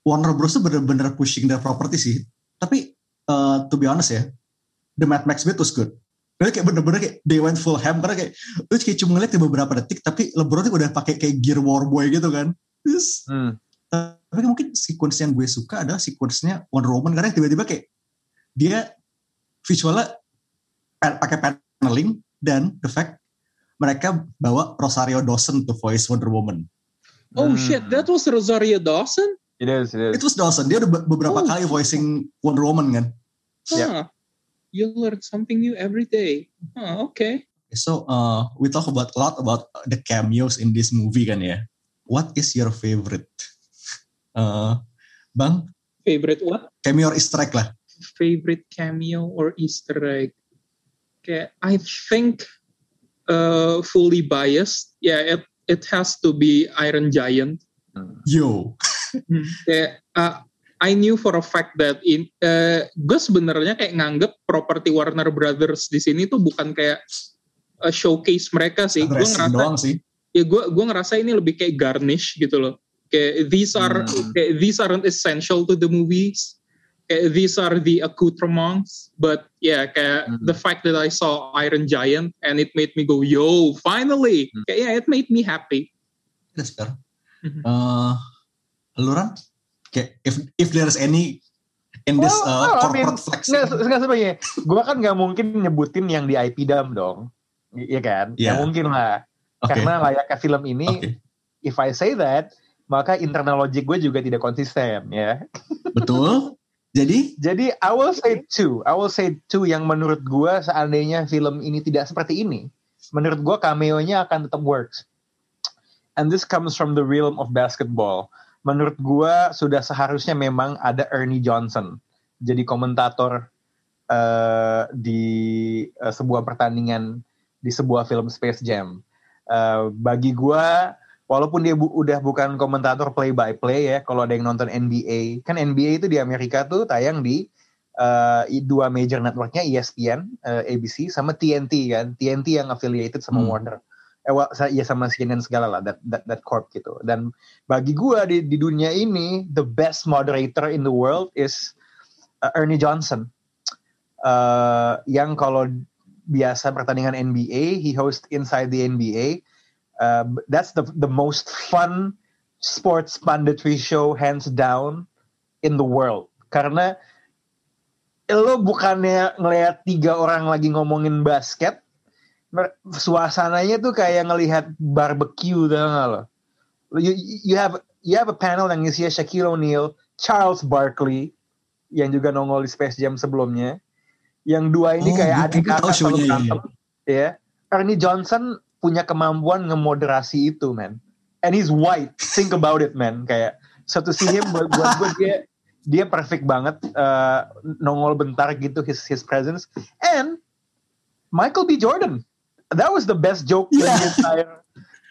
Warner Bros tuh bener-bener pushing their property sih. Tapi uh, to be honest ya, the Mad Max bit was good. Karena kayak bener-bener kayak they went full ham karena kayak lu kayak cuma ngeliat di beberapa detik tapi LeBron tuh udah pakai kayak gear war boy gitu kan. Terus Hmm. Tapi mungkin sequence yang gue suka adalah sequence-nya Wonder Woman karena tiba-tiba kayak dia visualnya pa- pakai paneling dan the fact mereka bawa Rosario Dawson to voice Wonder Woman. Oh Hmm. shit, that was Rosario Dawson? It is, it is. It was Dawson. Dia udah be- beberapa Oh. kali voicing Wonder Woman kan. Yeah. Huh. You learn something new every day. Huh, okay. So uh, we talk about a lot about the cameos in this movie kan ya. What is your favorite? Uh, bang, Favorite what? cameo or Easter egg lah. Favorite cameo or Easter egg? Okay, I think uh, fully biased. Yeah, it it has to be Iron Giant. Yo. kayak uh, I knew for a fact that in uh, gue sebenarnya kayak nganggep properti Warner Brothers di sini tuh bukan kayak a showcase mereka sih. Gue ngerasa doang sih. ya gue gue ngerasa ini lebih kayak garnish gitu loh. Kayak these are Hmm. kayak these aren't essential to the movies. Kayak these are the accoutrements. But yeah, kayak Hmm. the fact that I saw Iron Giant and it made me go, yo, finally. Hmm. Kayak yeah, it made me happy. That's fair. Mhm. Uh, lu Ran? Kayak if if there's any in this Well, uh, well, I mean, corporate flex. Nggak, se- nggak sebenarnya. Gue kan nggak mungkin nyebutin yang di IP Dam dong. Iya kan? Nggak Iya. mungkin lah. Oke. Karena layaknya film ini, Oke. if I say that, maka internal logic gue juga tidak konsisten ya. Betul. Jadi Jadi I will say two. I will say two yang menurut gue seandainya film ini tidak seperti ini, menurut gue cameo-nya akan tetap works. And this comes from the realm of basketball. Menurut gue sudah seharusnya memang ada Ernie Johnson jadi komentator eh, di eh, sebuah pertandingan di sebuah film Space Jam. Eh, bagi gue, walaupun dia bu- udah bukan komentator play by play ya, kalau ada yang nonton NBA, kan NBA itu di Amerika tuh tayang di i- dua major networknya ESPN, eh, ABC, sama TNT kan, TNT yang affiliated sama Hmm. Warner. Eh, well, ya sama CNN segala lah, that, that, that corp gitu. Dan bagi gue di, di dunia ini, the best moderator in the world is uh, Ernie Johnson. Uh, yang kalau biasa pertandingan NBA, he host Inside the NBA. Uh, that's the the most fun sports punditry show hands down in the world. Karena lo bukannya ngelihat tiga orang lagi ngomongin basket, suasananya tuh kayak ngelihat barbecue tau gak lo? You, you have you have a panel yang isinya Shaquille O'Neal, Charles Barkley, yang juga nongol di Space Jam sebelumnya. Yang dua ini Oh, kayak adik kakak selalu show-nya, berantem. Ya. Ernie Johnson punya kemampuan ngemoderasi itu, man. And he's white. Think about it, man. Kayak so to see him buat, buat gue dia dia perfect banget uh, nongol bentar gitu his his presence and Michael B Jordan that was the best joke in the Yeah. entire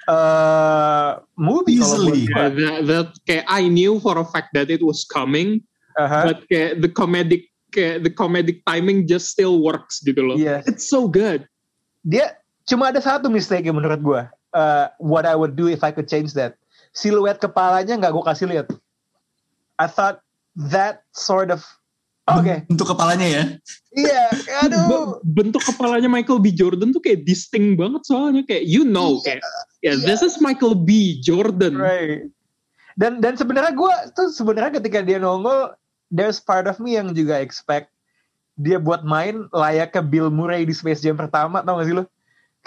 uh, movie Easily. Yeah, that, that kayak I knew for a fact that it was coming, Uh-huh. but kayak the comedic kayak the comedic timing just still works gitu loh. Yes. It's so good. dia cuma ada satu mistake menurut gue. Uh, what I would do if I could change that. Siluet kepalanya nggak gue kasih lihat. I thought that sort of oke. Untuk kepalanya ya. Iya, aduh. Be- bentuk kepalanya Michael B. Jordan tuh kayak distinct banget soalnya kayak you know kayak yeah, this is Michael B. Jordan. Right. Dan dan sebenarnya gue tuh sebenarnya ketika dia nongol, there's part of me yang juga expect dia buat main layak ke Bill Murray di Space Jam pertama, tau gak sih lo?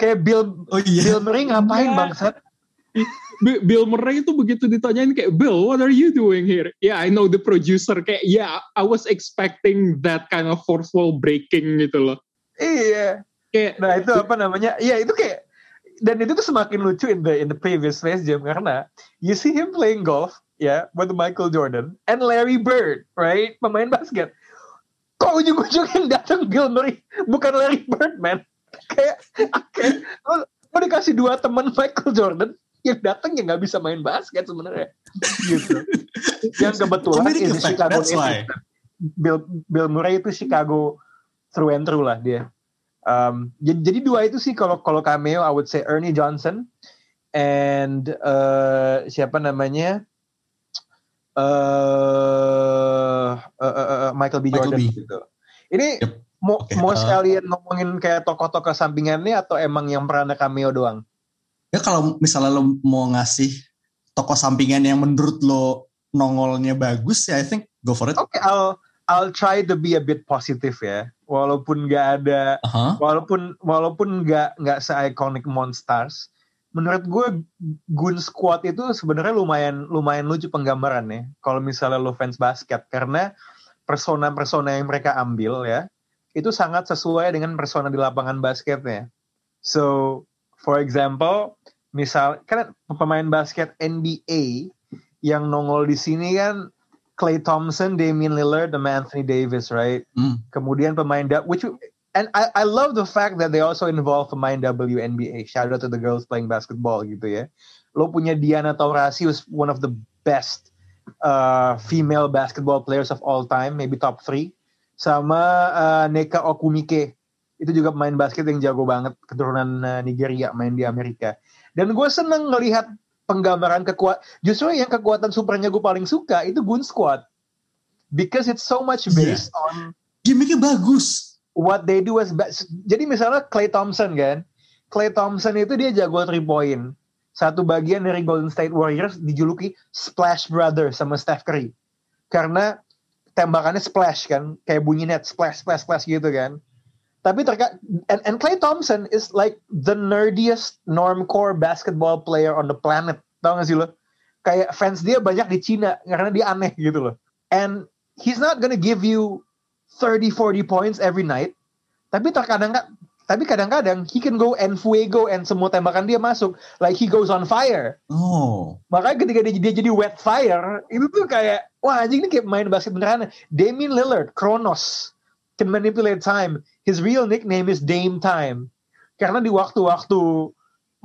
Kayak Bill Oh iya. Bill Murray ngapain Iya. bangsat? Bill Murray itu begitu ditanyain kayak Bill, what are you doing here? Yeah, I know the producer kayak yeah, I was expecting that kind of fourth wall breaking gitu loh. Iya. Kayak Nah itu apa namanya? Iya itu kayak dan itu tuh semakin lucu in the in the previous Space Jam karena you see him playing golf ya with Michael Jordan and Larry Bird, right? Pemain basket. Kok ujung-ujung yang datang Bill Murray bukan Larry Bird, man? Kayak kayak lo, lo dikasih dua teman Michael Jordan yang datang yang nggak bisa main basket sebenarnya gitu. yang kebetulan effect, Chicago native. Bill Bill Murray itu Chicago through and through lah dia. Um, jadi, jadi dua itu sih kalau kalau cameo I would say Ernie Johnson and uh, siapa namanya uh, uh, uh, uh, Michael B Michael Jordan B. gitu. Ini Yep. Mau Oke, mau uh, sekalian ngomongin kayak tokoh-tokoh sampingannya atau emang yang pernah cameo doang? Ya kalau misalnya lo mau ngasih tokoh sampingan yang menurut lo nongolnya bagus ya I think go for it. Oke, I'll I'll try to be a bit positive ya. Walaupun nggak ada Aha. walaupun walaupun nggak nggak se-iconic Monstars, menurut gue Goon Squad itu sebenarnya lumayan lumayan lucu penggambarannya. Kalau misalnya lo fans basket karena persona-persona yang mereka ambil ya itu sangat sesuai dengan persona di lapangan basketnya. So, for example, misal kan pemain basket NBA yang nongol di sini kan Clay Thompson, Damian Lillard, sama Anthony Davis, right? Hmm. Kemudian pemain which and I, I love the fact that they also involve pemain WNBA. Shout out to the girls playing basketball gitu ya. Lo punya Diana Taurasi who's one of the best uh, female basketball players of all time, maybe top three. Sama uh, Neka Okumike. Itu juga pemain basket yang jago banget, keturunan uh, Nigeria, main di Amerika. Dan gue seneng ngelihat penggambaran kekuatan. Justru yang kekuatan supernya gue paling suka itu Goon Squad. Because it's so much Iya. based on Gimiknya bagus. what they do as. Jadi misalnya Clay Thompson kan, Clay Thompson itu dia jago three point. Satu bagian dari Golden State Warriors dijuluki Splash Brothers sama Steph Curry. Karena tembakannya splash kan, kayak bunyi net splash splash splash gitu kan. Tapi terka and, and Clay Thompson is like the nerdiest normcore basketball player on the planet. Tahu gak sih lo? Kayak fans dia banyak di Cina karena dia aneh gitu loh. And he's not gonna give you 30 40 points every night. Tapi terkadang tapi kadang-kadang he can go and fuego and semua tembakan dia masuk like he goes on fire Oh. makanya ketika dia, dia jadi wet fire itu tuh kayak wah anjing ini kayak main basket beneran Damian Lillard Kronos can manipulate time. His real nickname is Dame Time. Karena di waktu-waktu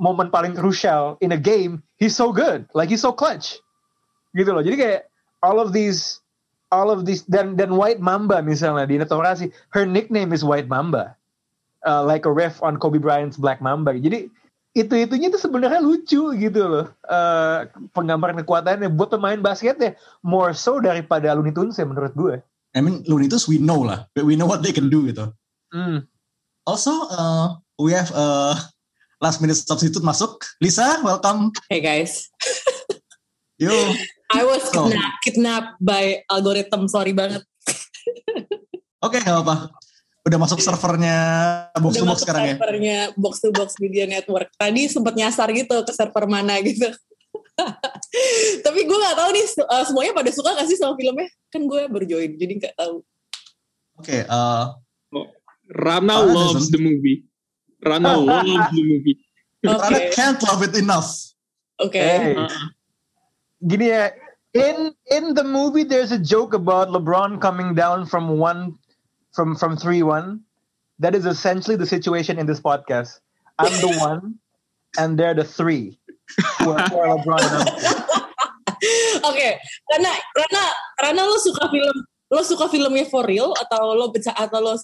momen paling crucial in a game he's so good. Like he's so clutch. Gitu loh. Jadi kayak all of these all of these dan dan White Mamba misalnya di Netorasi her nickname is White Mamba. Uh, like a ref on Kobe Bryant's Black Mamba. Jadi itu itunya tuh sebenarnya lucu gitu loh uh, penggambaran kekuatannya buat pemain basketnya more so daripada Looney Tunes ya menurut gue I mean, Looney Tunes we know lah. We know what they can do gitu. hmm. Also, uh, we have uh, last minute substitute masuk. Lisa, welcome. Hey guys, Yo. I was kidnapped, kidnapped by algorithm. Sorry banget. Oke, nggak apa-apa. Udah masuk servernya box to Udah box masuk sekarang ya. servernya box to box media network. Tadi sempat nyasar gitu ke server mana gitu. Tapi gue nggak tahu nih uh, semuanya pada suka gak sih sama filmnya? Kan gue baru join, jadi nggak tahu. Oke, uh, Rana Ah, loves doesn't- the movie. Rana loves the movie. Oke, Rana can't love it enough. oke. Hey. Uh, gini ya in in the movie there's a joke about LeBron coming down from one from from three one that is essentially the situation in this podcast I'm the one and they're the three who are, who are LeBron Oke, karena Rana, Rana lo suka film, lo suka filmnya for real atau lo beca atau lo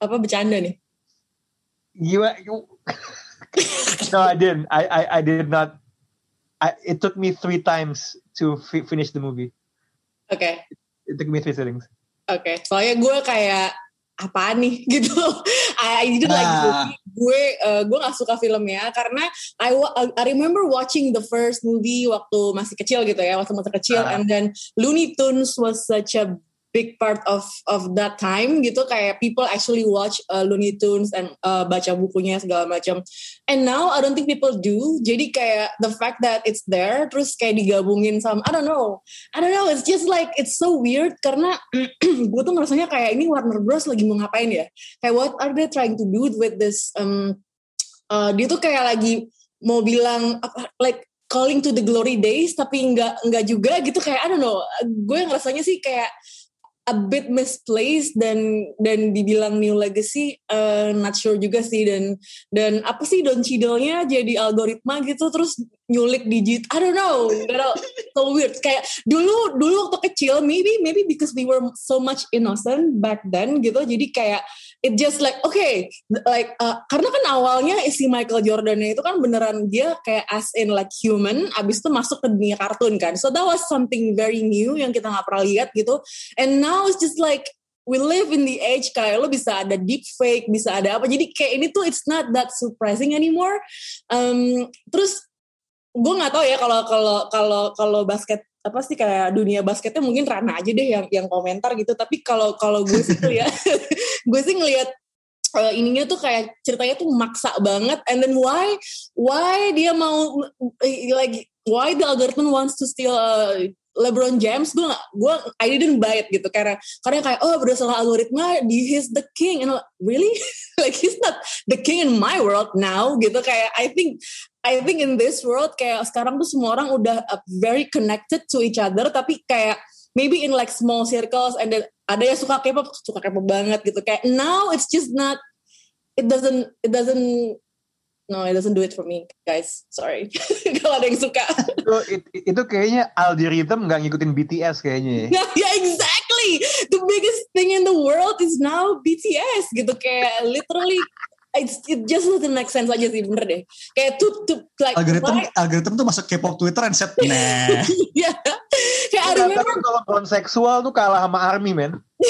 apa bercanda nih? You, you no, I didn't. I, I, I did not. I, it took me three times to fi- finish the movie. Okay. It took me three sittings. Oke, soalnya gue kayak apaan nih gitu. I, I didn't like the Ah. movie. Gue uh, gue gak suka filmnya karena I, I remember watching the first movie waktu masih kecil gitu ya, waktu masih kecil, Ah. and then Looney Tunes was such a big part of of that time gitu. Kayak people actually watch uh, Looney Tunes and uh, baca bukunya segala macam. And now I don't think people do. Jadi kayak the fact that it's there terus kayak digabungin sama I don't know. I don't know it's just like it's so weird karena gue tuh ngerasanya kayak ini Warner Bros. lagi mau ngapain ya? Kayak what are they trying to do with this um, uh, dia tuh kayak lagi mau bilang like calling to the glory days tapi nggak nggak juga gitu. Kayak I don't know. Gue ngerasanya sih kayak a bit misplaced dan dan dibilang new legacy uh, not sure juga sih. Dan dan apa sih Don Cheadle-nya jadi algoritma gitu terus nyulik digit I don't know. Gak so weird. Kayak dulu dulu waktu kecil maybe maybe because we were so much innocent back then gitu. Jadi kayak it just like okay like uh, karena kan awalnya si Michael Jordan itu kan beneran dia kayak as in like human abis itu masuk ke dunia kartun kan. So that was something very new yang kita nggak pernah lihat gitu. And now it's just like we live in the age kayak lo bisa ada deep fake bisa ada apa. Jadi kayak ini tuh it's not that surprising anymore. Um, terus gue nggak tahu ya kalau kalau kalau kalau basket apa sih kayak dunia basketnya mungkin Rana aja deh yang yang komentar gitu. Tapi kalau kalau gue sih ngeliat gue sih ngelihat uh, ininya tuh kayak ceritanya tuh maksa banget. And then why why dia mau eh, like why the algorithm wants to steal uh, LeBron James? Gue gue I didn't buy it gitu. Karena karena kayak oh berdasarkan algoritma he's the king. And like, really? Like he's not the king in my world now gitu. Kayak I think I think in this world kayak sekarang tuh semua orang udah uh, very connected to each other tapi kayak maybe in like small circles and then ada yang suka K-pop suka K-pop banget gitu. Kayak now it's just not it doesn't it doesn't no it doesn't do it for me guys. Sorry. Kalau ada yang suka. Itu, it- itu kayaknya algorithm nggak ngikutin BTS kayaknya. ya. yeah exactly. The biggest thing in the world is now BTS gitu. Kayak literally it's, it just doesn't make sense aja sih bener deh kayak tuh tuh like Algoritma why- algoritma tuh masuk K-pop Twitter and set nah. yeah kayak I Tapi remember kalau non seksual tuh kalah sama Army men.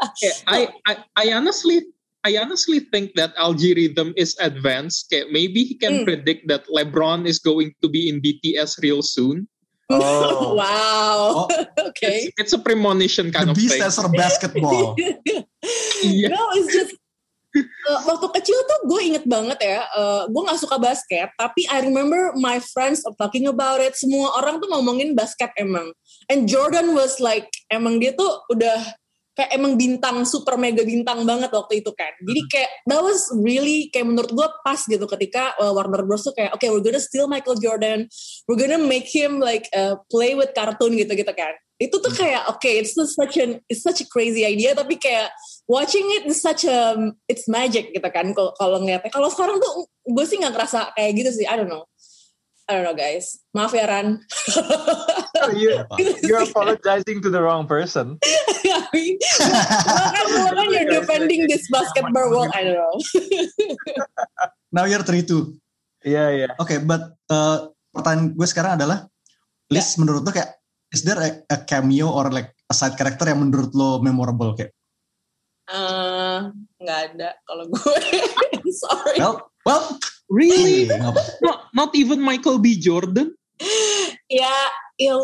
Okay, I, I I honestly I honestly think that algorithm is advanced. Okay, maybe he can Hmm. predict that LeBron is going to be in BTS real soon. Oh. wow Oh, okay It's, it's a premonition kind the of beast thing. has her basketball. Iya. No, it's just uh, waktu kecil tuh gue inget banget ya, uh, gue nggak suka basket, tapi I remember my friends are talking about it. Semua orang tuh ngomongin basket emang. And Jordan was like, emang dia tuh udah kayak emang bintang super mega bintang banget waktu itu kan. Jadi kayak that was really kayak menurut gue pas gitu ketika uh, Warner Bros tuh kayak oke we're gonna steal Michael Jordan, we're gonna make him like uh, play with cartoon gitu gitu kan. Itu tuh kayak oke it's just such an it's such a crazy idea tapi kayak watching it is such a it's magic gitu kan kalau kalau ngeliatnya. Kalau sekarang tuh gue sih nggak ngerasa kayak gitu sih. I don't know. I don't know guys. Maaf ya Ran. you, you're apologizing to the wrong person. Kan kan you're defending this basketball world. I don't know. Now you're 3-2. Iya, iya. Oke, but uh, pertanyaan gue sekarang adalah, Liz menurut lo kayak, is there a, a cameo or like a side character yang menurut lo memorable kayak? Eh, nggak ada kalau gue. Sorry. Well, well, Really? eh. Not, not even Michael B. Jordan? ya, ya.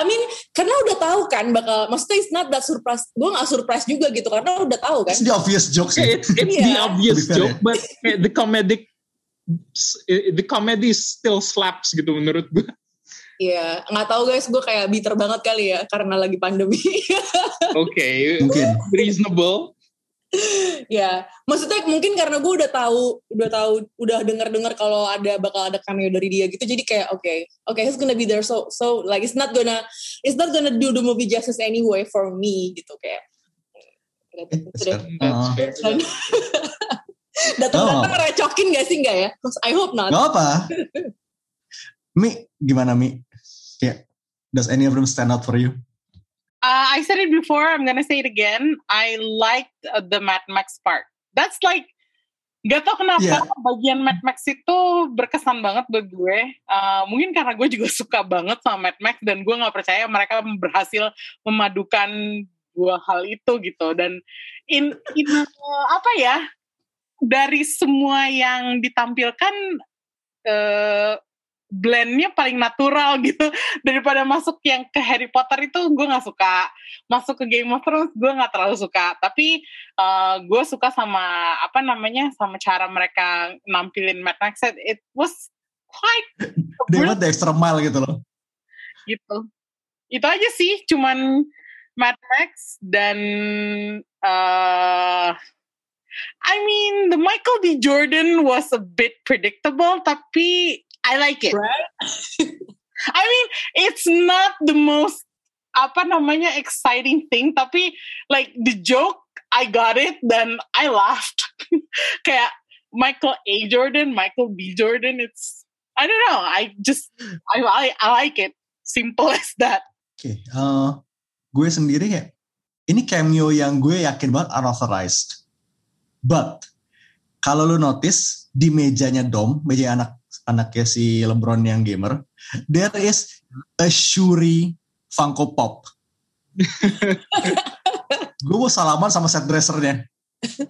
I mean, karena udah tahu kan bakal, maksudnya it's not that surprise. Gue nggak surprise juga gitu karena udah tahu kan. It's the obvious joke sih. It's, it's the Yeah. obvious be fair, joke, but eh, the comedic the comedy still slaps gitu menurut gue. Iya, nggak tahu guys, gue kayak bitter banget kali ya karena lagi pandemi. Oke, Mungkin. reasonable. ya, maksudnya mungkin karena gue udah tahu, udah tahu, udah dengar-dengar kalau ada bakal ada cameo dari dia gitu, jadi kayak oke, oke, he's gonna be there, so so like it's not gonna, it's not gonna do the movie justice anyway for me gitu kayak. Eh, Gitu. That's Uh, fair. Datang-datang Oh. recokin gak sih nggak ya? I hope not. Gak apa. Mi, gimana Mi? Kayak, does any of them stand out for you? Uh, I said it before. I'm gonna say it again. I liked uh, the Mad Max part. That's like Gak tau kenapa Yeah. bagian Mad Max itu berkesan banget buat gue. Uh, mungkin karena gue juga suka banget sama Mad Max dan gue nggak percaya mereka berhasil memadukan dua hal itu gitu. Dan in, in uh, apa ya dari semua yang ditampilkan uh, blendnya paling natural gitu. Daripada masuk yang ke Harry Potter itu gue nggak suka. Masuk ke Game of Thrones gue nggak terlalu suka. Tapi uh, gue suka sama apa namanya sama cara mereka nampilin Mad Max it was quite Dia the extra mile gitu loh. gitu. Itu aja sih cuman Mad Max dan uh, I mean the Michael B. Jordan was a bit predictable tapi I like it. I mean it's not the most apa namanya exciting thing tapi like the joke I got it dan I laughed. Kayak Michael A. Jordan Michael B. Jordan it's I don't know I just I I, I like it. Simple as that. Oke, eh, gue sendiri ya, ini cameo yang gue yakin banget unauthorized. But, kalau lu notice, di mejanya Dom, meja anak anaknya si LeBron yang gamer, there is a Shuri Funko Pop. gue mau salaman sama set dressernya.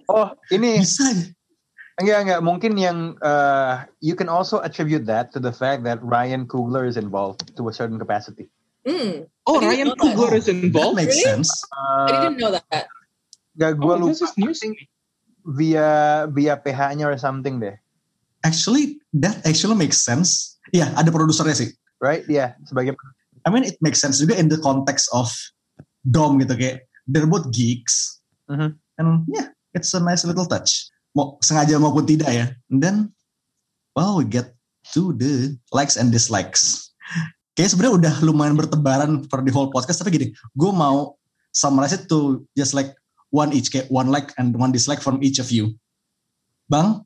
Oh, ini Bisa enggak enggak mungkin yang uh, you can also attribute that to the fact that Ryan Coogler is involved to a certain capacity. Hmm, Oh, I Ryan that. Coogler is That involved. makes Really? sense. I Uh, didn't know that. Gak gue Oh, lupa. this is news. I via via PH-nya or something deh, Actually, that actually makes sense. Iya, ada produsernya sih. right? Ya, sebagai I mean, it makes sense juga in the context of Dom gitu kayak they're both geeks, Mhm. and yeah, it's a nice little touch. Mau sengaja maupun tidak ya. And then, well, we get to the likes and dislikes. Kayak sebenarnya udah lumayan bertebaran for the whole podcast, tapi gini, gue mau summarize it to just like one each, kayak one like and one dislike from each of you. Bang,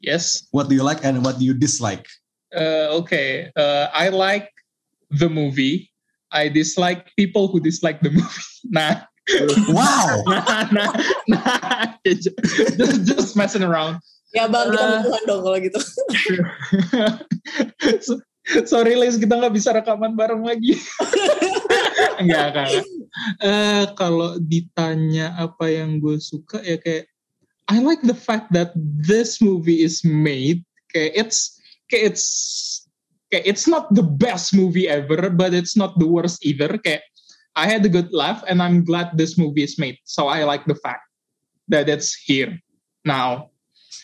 Yes. what do you like and what do you dislike? Uh, okay. Uh, I like the movie. I dislike people who dislike the movie. Nah, Wow, nah, nah, nah. just, just messing around. Ya bang, kita Uh, dong kalau gitu. So- Sorry Liz, kita nggak bisa rekaman bareng lagi. Enggak kan. Eh kalau ditanya apa yang gue suka ya kayak I like the fact that this movie is made. Okay, it's kayak it's okay, it's not the best movie ever but it's not the worst either. Okay, I had a good laugh and I'm glad this movie is made. So I like the fact that it's here now.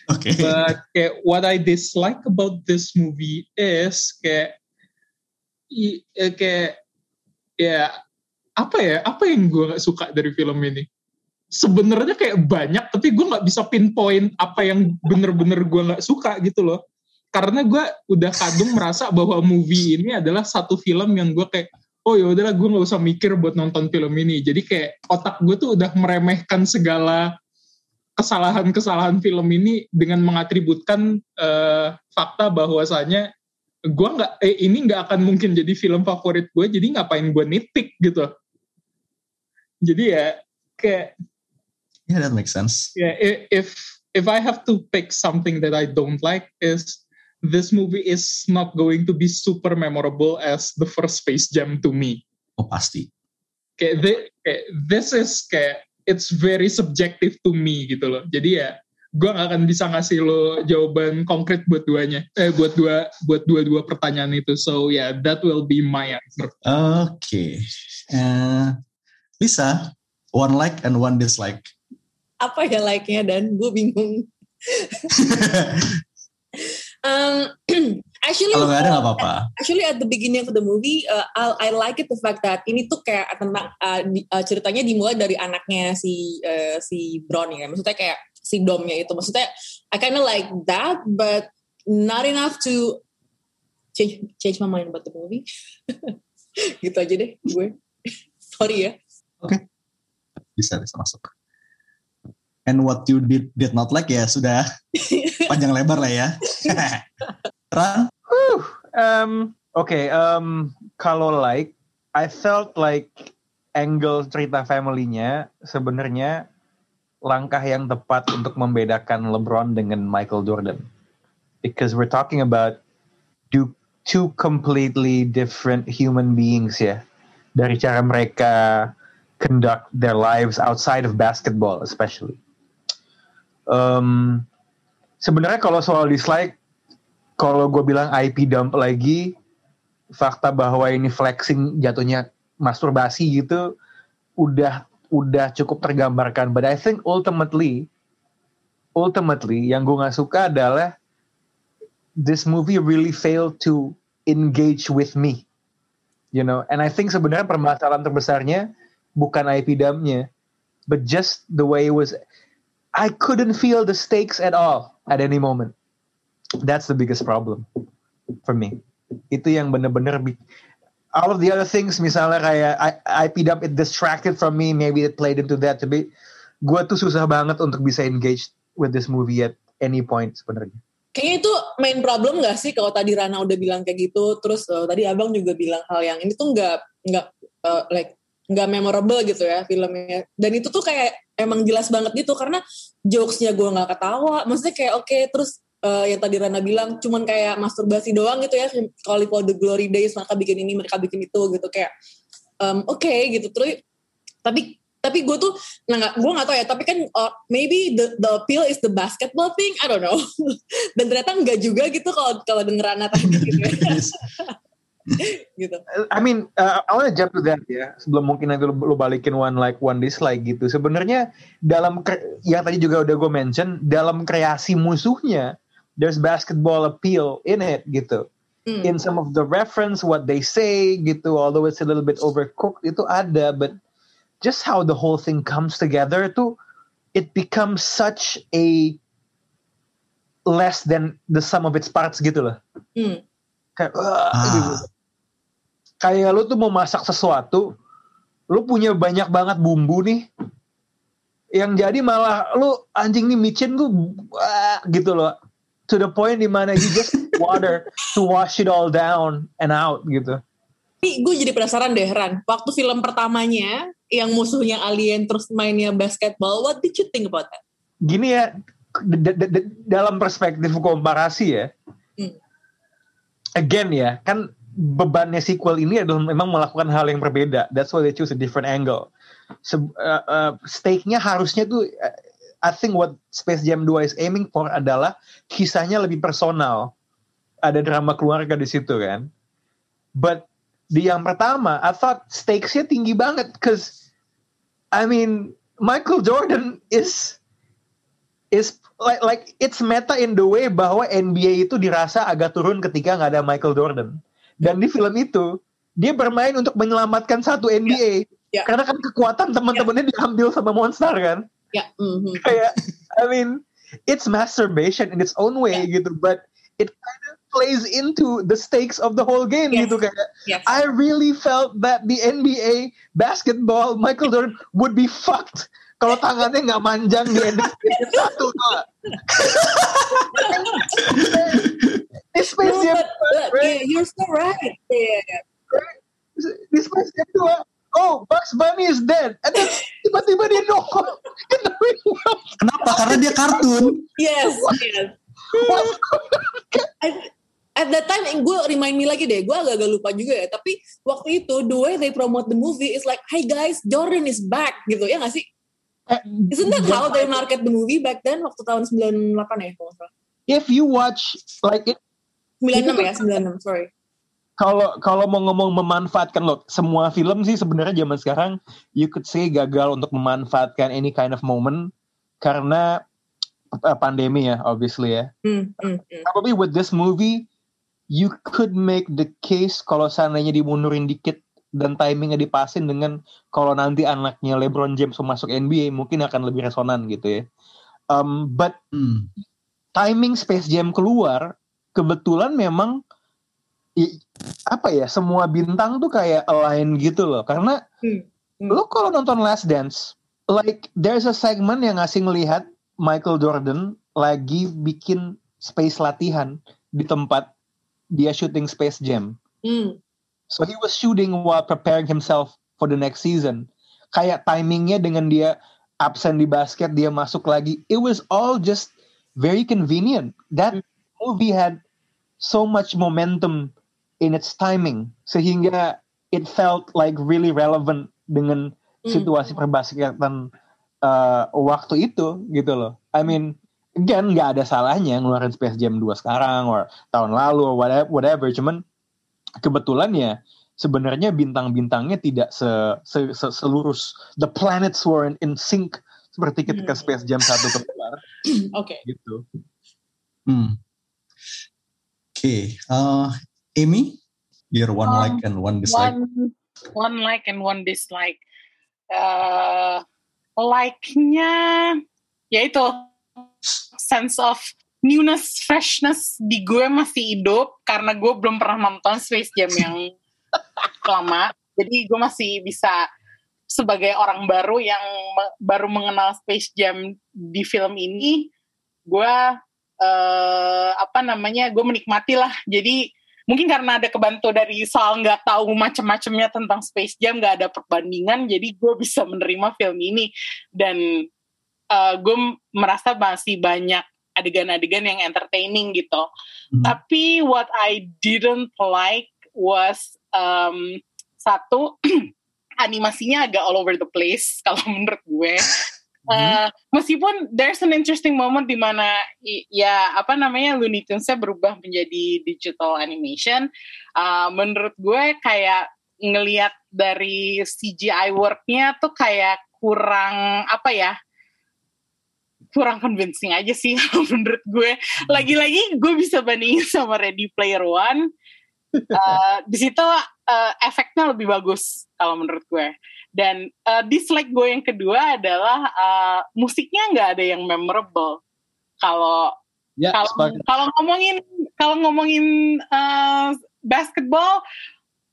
Okay. but kayak what I dislike about this movie is eh, kayak ya apa ya? Apa yang gue suka dari film ini sebenarnya kayak banyak tapi gue nggak bisa pinpoint apa yang bener-bener gue nggak suka gitu loh. Karena gue udah kadung merasa bahwa movie ini adalah satu film yang gue kayak oh ya udahlah gue nggak usah mikir buat nonton film ini. Jadi kayak otak gue tuh udah meremehkan segala kesalahan-kesalahan film ini dengan mengatributkan eh, fakta bahwasanya gue nggak eh ini nggak akan mungkin jadi film favorit gue jadi ngapain gue nitpick gitu. Jadi ya kayak Yeah, that makes sense. i- if if I have to pick something that I don't like is this movie is not going to be super memorable as the first Space Jam to me Oh pasti. kayak, thi- kayak this is kayak it's very subjective to me gitu loh. Jadi ya gue gak akan bisa ngasih lo jawaban konkret buat duanya, eh buat dua buat dua-dua pertanyaan itu. So yeah, that will be my answer. Oke. Eh, Lisa, one like and one dislike. Apa ya like-nya dan gue bingung. Um, actually, Kalau nggak ada nggak apa-apa. Actually at the beginning of the movie, uh, I, I like it the fact that ini tuh kayak tentang uh, di- uh, ceritanya dimulai dari anaknya si uh, si Bron ya. Maksudnya kayak si domnya itu. Maksudnya I kinda like that, but not enough to change change my mind about the movie. gitu aja deh gue. Sorry ya. Bisa bisa masuk. And what you did did not like ya sudah panjang lebar lah ya. Ran, Um, Oke, um, kalau like, I felt like angle cerita family-nya sebenarnya langkah yang tepat untuk membedakan LeBron dengan Michael Jordan. Because we're talking about two, two completely different human beings ya. Dari cara mereka conduct their lives outside of basketball especially. Um, sebenarnya kalau soal dislike kalau gue bilang IP dump lagi, fakta bahwa ini flexing jatuhnya masturbasi gitu, udah udah cukup tergambarkan. But I think ultimately, ultimately yang gue nggak suka adalah this movie really failed to engage with me, you know. And I think sebenarnya permasalahan terbesarnya bukan IP dumpnya, but just the way it was. I couldn't feel the stakes at all at any moment that's the biggest problem for me. Itu yang bener-bener all of the other things misalnya kayak I, IP dump it distracted from me, maybe it played into that tapi gue tuh susah banget untuk bisa engage with this movie at any point sebenarnya. Kayaknya itu main problem gak sih kalau tadi Rana udah bilang kayak gitu, terus uh, tadi Abang juga bilang hal yang ini tuh nggak nggak uh, like nggak memorable gitu ya filmnya. Dan itu tuh kayak emang jelas banget gitu karena jokesnya gue nggak ketawa, maksudnya kayak oke terus uh, yang tadi Rana bilang cuman kayak masturbasi doang gitu ya, kalau for the glory days mereka bikin ini mereka bikin itu gitu kayak um, oke gitu. Terus tapi tapi gue tuh nah nggak gue nggak tahu ya tapi kan uh, maybe the the appeal is the basketball thing I don't know. Dan ternyata enggak juga gitu kalau kalau denger Rana tadi gitu ya. gitu I mean, uh, I wanna jump to that ya. Sebelum mungkin nanti lu, lu balikin one like, one dislike gitu. Sebenarnya dalam yang tadi juga udah gue mention, dalam kreasi musuhnya, there's basketball appeal in it gitu. Hmm. In some of the reference, what they say gitu, although it's a little bit overcooked, itu ada. But just how the whole thing comes together tuh, it becomes such a less than the sum of its parts gitu loh. Hmm. Kayak, "Wah," Ah. gitu kayak lu tuh mau masak sesuatu, lu punya banyak banget bumbu nih, yang jadi malah lu anjing nih micin wah, gitu loh, to the point di mana you just water to wash it all down and out gitu. Tapi gue jadi penasaran deh Ran waktu film pertamanya yang musuhnya alien terus mainnya basketball what did you think about that Gini ya, dalam perspektif komparasi ya, Hmm. again ya, kan bebannya sequel ini adalah memang melakukan hal yang berbeda. That's why they choose a different angle. Se uh, uh, stake-nya harusnya tuh, uh, I think what Space Jam 2 is aiming for adalah kisahnya lebih personal. Ada drama keluarga di situ kan. But di yang pertama, I thought stakes-nya tinggi banget, cause I mean Michael Jordan is is like like it's meta in the way bahwa NBA itu dirasa agak turun ketika nggak ada Michael Jordan. Dan di film itu dia bermain untuk menyelamatkan satu NBA. Ya. Karena kan kekuatan teman-temannya diambil sama monster kan. Ya, mhm. Kayak, I mean, it's masturbation in its own way gitu, but it kind of plays into the stakes of the whole game Yes. gitu kayak. Yes. I really felt that the NBA basketball Michael Jordan would be fucked kalau tangannya nggak manjang di edit edit satu nggak? Di Space No, Jam but, but yeah, you're so right. Yeah, di Space Jam 2 oh Bugs Bunny is dead and then tiba-tiba dia nongol in the real world Kenapa? Karena dia kartun. Yes, yes. I- at that time gue remind me lagi deh gue agak-agak lupa juga ya tapi waktu itu the way they promote the movie is like hey guys Jordan is back gitu ya gak sih Eh, isn't that how they market the movie back then? Waktu tahun 98 ya kalau salah. If you watch like it 96 ya 96 sorry. Kalau kalau mau ngomong memanfaatkan loh semua film sih sebenarnya zaman sekarang you could say gagal untuk memanfaatkan any kind of moment karena uh, pandemi ya obviously ya. Hmm, hmm, hmm. probably with this movie you could make the case kalau seandainya dimundurin dikit dan timingnya dipasin dengan kalau nanti anaknya LeBron James masuk NBA mungkin akan lebih resonan gitu ya. Um, but Hmm. timing Space Jam keluar kebetulan memang i- apa ya semua bintang tuh kayak align gitu loh karena Hmm, hmm. lo kalau nonton Last Dance like there's a segment yang ngasih ngelihat Michael Jordan lagi bikin space latihan di tempat dia shooting Space Jam Hmm. So he was shooting while preparing himself for the next season kayak timingnya dengan dia absen di basket dia masuk lagi it was all just very convenient that movie had so much momentum in its timing sehingga it felt like really relevant dengan Hmm. situasi perbasketan uh, waktu itu gitu loh I mean again nggak ada salahnya ngeluarin Space Jam 2 sekarang or tahun lalu or whatever, whatever. cuman kebetulan ya sebenarnya bintang-bintangnya tidak se, se, se- selurus the planets were in, sync seperti ketika Hmm. Space Jam 1 keluar oke gitu. Hmm. Oke, eh, Amy, your one Um, like and one dislike. one one like and one dislike uh, like-nya ya itu sense of newness freshness di gue masih hidup karena gue belum pernah nonton Space Jam yang lama. Jadi gue masih bisa sebagai orang baru yang me- baru mengenal Space Jam di film ini gue eh, apa namanya gue menikmati lah jadi mungkin karena ada kebantu dari soal nggak tahu macam-macamnya tentang Space Jam nggak ada perbandingan jadi gue bisa menerima film ini. Dan eh, gue merasa masih banyak adegan-adegan yang entertaining gitu Hmm. tapi what I didn't like was um, satu animasinya agak all over the place kalau menurut gue Uh, meskipun there's an interesting moment di mana ya apa namanya Looney Tunes-nya berubah menjadi digital animation, uh, menurut gue kayak ngelihat dari CGI work-nya tuh kayak kurang apa ya? Kurang convincing aja sih menurut gue. Lagi-lagi gue bisa bandingin sama Ready Player One. Uh, di situ uh, efeknya lebih bagus kalau menurut gue. Dan uh, dislike gue yang kedua adalah uh, musiknya nggak ada yang memorable. Kalau Ya, kalau kalau ngomongin kalau ngomongin uh, basketball,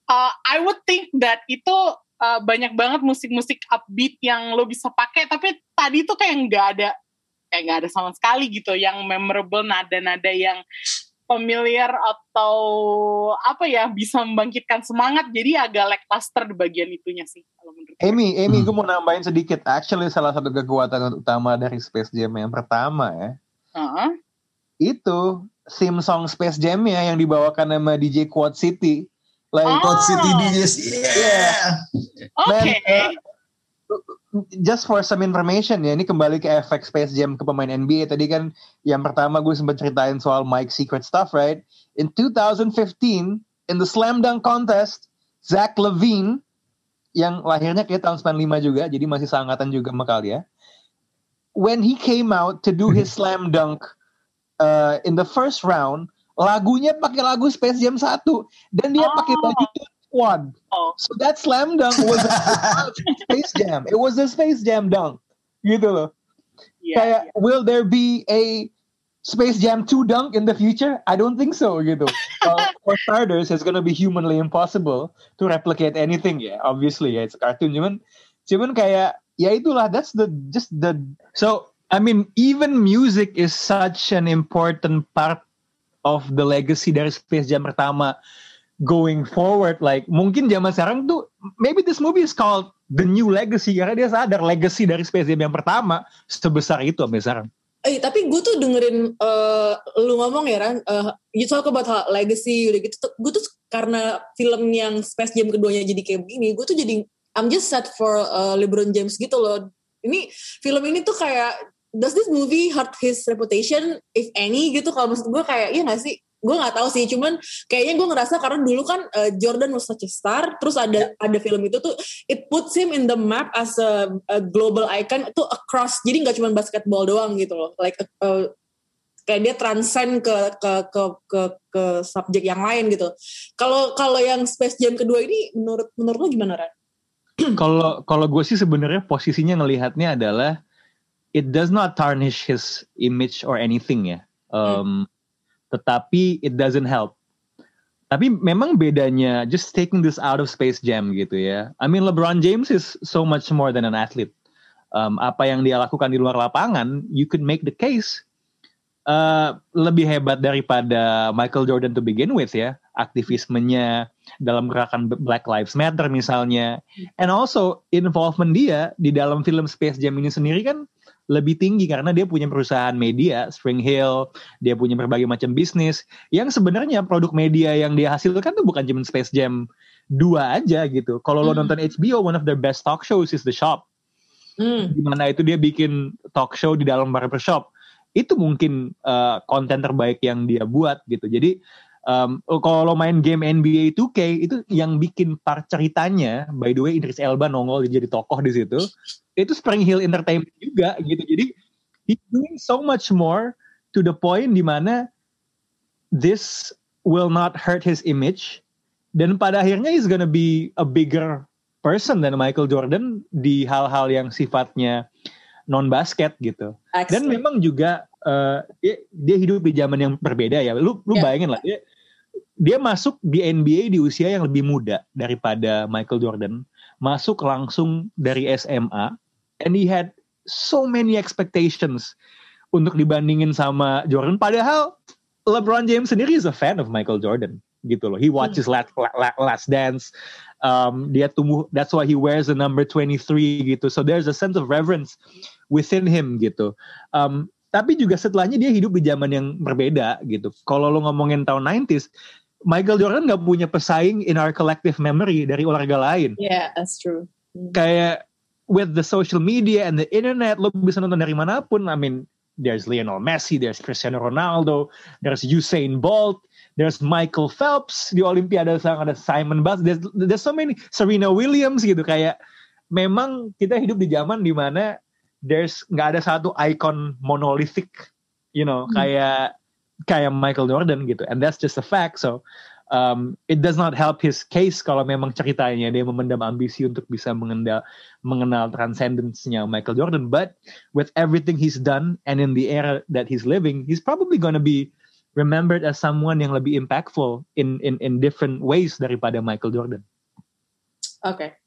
uh, I would think that itu uh, banyak banget musik-musik upbeat yang lo bisa pakai. Tapi tadi tuh kayak nggak ada kayak nggak ada sama sekali gitu yang memorable nada-nada yang familiar atau apa ya bisa membangkitkan semangat jadi agak lackluster di bagian itunya sih kalau menurut gue. Amy, Amy, Hmm. gue mau nambahin sedikit. Actually, salah satu kekuatan utama dari Space Jam yang pertama ya, Heeh. itu theme song Space Jam-nya yang dibawakan sama DJ Quad City. Like, Oh. Code City DJs, yeah. Oke. Man, uh, just for some information ya, ini kembali ke efek Space Jam ke pemain NBA. Tadi kan yang pertama gue sempat ceritain soal Mike Secret Stuff, right? In 2015, in the Slam Dunk Contest, Zach Levine, yang lahirnya kayak tahun 95 juga, jadi masih seangkatan juga sama kalian. When he came out to do his Slam Dunk uh, in the first round, lagunya pakai lagu Space Jam 1. Dan dia Oh. pakai baju one. Oh. So that slam dunk was a Space Jam. It was a Space Jam dunk. Gitu loh. Iya, Kayak, iya. will there be a Space Jam 2 dunk in the future? I don't think so gitu. Uh, for starters, it's gonna be humanly impossible to replicate anything ya. Obviously ya, it's a cartoon. Cuman, cuman kayak ya itulah. That's the just the. So I mean, even music is such an important part of the legacy dari Space Jam pertama going forward. Like mungkin zaman sekarang tuh maybe this movie is called the new legacy karena dia sadar legacy dari Space Jam yang pertama sebesar itu sampai sekarang. Eh, tapi gue tuh dengerin eh, lu ngomong ya Ran, eh, you talk about how legacy udah gitu. Gue tuh karena film yang Space Jam keduanya jadi kayak begini, gue tuh jadi I'm just sad for eh, LeBron James gitu loh. Ini film ini tuh kayak does this movie hurt his reputation if any gitu? Kalau maksud gue kayak iya gak sih? Gue nggak tahu sih, cuman kayaknya gue ngerasa karena dulu kan eh, Jordan was such a star, terus ada ada film itu tuh it puts him in the map as a, a global icon itu across jadi nggak cuma basketball doang gitu loh like uh, kayak dia transcend ke ke ke ke ke subjek yang lain gitu kalau kalau yang Space Jam kedua ini menurut menurut lo gimana Ran? Kalau kalau gue sih sebenarnya posisinya ngelihatnya adalah it does not tarnish his image or anything ya. Um, Tetapi it doesn't help. Tapi memang bedanya just taking this out of Space Jam gitu ya. I mean LeBron James is so much more than an athlete. Um, apa yang dia lakukan di luar lapangan, you could make the case uh, lebih hebat daripada Michael Jordan to begin with ya. Aktivismenya dalam gerakan Black Lives Matter misalnya. And also involvement dia di dalam film Space Jam ini sendiri kan lebih tinggi karena dia punya perusahaan media, Spring Hill, dia punya berbagai macam bisnis yang sebenarnya produk media yang dia hasilkan tuh bukan cuma Space Jam 2 aja gitu. Kalau lo Hmm. nonton HBO, one of their best talk shows is The Shop. Hmm. Di mana itu dia bikin talk show di dalam barbershop. Itu mungkin uh, konten terbaik yang dia buat gitu. Jadi um, kalau main game NBA 2K itu yang bikin part ceritanya, by the way Idris Elba nongol jadi tokoh di situ. Itu Spring Hill Entertainment juga gitu. Jadi he's doing so much more to the point di mana this will not hurt his image dan pada akhirnya he's gonna be a bigger person than Michael Jordan di hal-hal yang sifatnya non basket gitu. Dan Excellent. memang juga eh, dia, dia hidup di zaman yang berbeda ya. Lu lu Ya. bayangin lah dia dia masuk di NBA di usia yang lebih muda daripada Michael Jordan, masuk langsung dari SMA and he had so many expectations untuk dibandingin sama Jordan padahal LeBron James sendiri is a fan of Michael Jordan gitu loh. He watches Last, La- Last Dance. Um, dia tumbuh that's why he wears the number 23 gitu. So there's a sense of reverence within him gitu. Um, tapi juga setelahnya dia hidup di zaman yang berbeda gitu. Kalau lo ngomongin tahun 90s, Michael Jordan nggak punya pesaing in our collective memory dari olahraga lain. Yeah, that's true. Kayak with the social media and the internet, lo bisa nonton dari mana pun. I mean, there's Lionel Messi, there's Cristiano Ronaldo, there's Usain Bolt, there's Michael Phelps di Olimpiade sekarang ada Simon Biles, there's, there's so many Serena Williams gitu kayak memang kita hidup di zaman di mana there's nggak ada satu icon monolithic, you know, kayak kayak Michael Jordan gitu, and that's just a fact. So um, it does not help his case kalau memang ceritanya dia memendam ambisi untuk bisa mengenal mengenal transcendence-nya Michael Jordan. But with everything he's done and in the era that he's living, he's probably gonna be remembered as someone yang lebih impactful in in in different ways daripada Michael Jordan. Oke.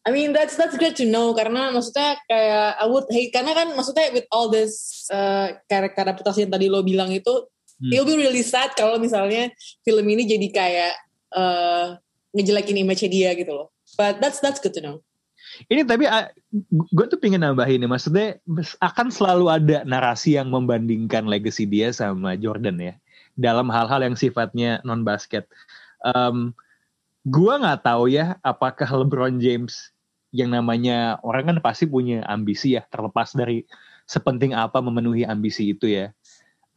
I mean that's that's great to know karena maksudnya kayak I would hate karena kan maksudnya with all this uh, karakter adaptasi yang tadi lo bilang itu Hmm. it'll be really sad kalau misalnya film ini jadi kayak uh, ngejelekin image dia gitu loh. But that's that's good to know. Ini tapi gue tuh pengen nambahin nih, maksudnya akan selalu ada narasi yang membandingkan legacy dia sama Jordan ya dalam hal-hal yang sifatnya non basket. Um, gue nggak tahu ya apakah LeBron James yang namanya orang kan pasti punya ambisi ya terlepas dari sepenting apa memenuhi ambisi itu ya.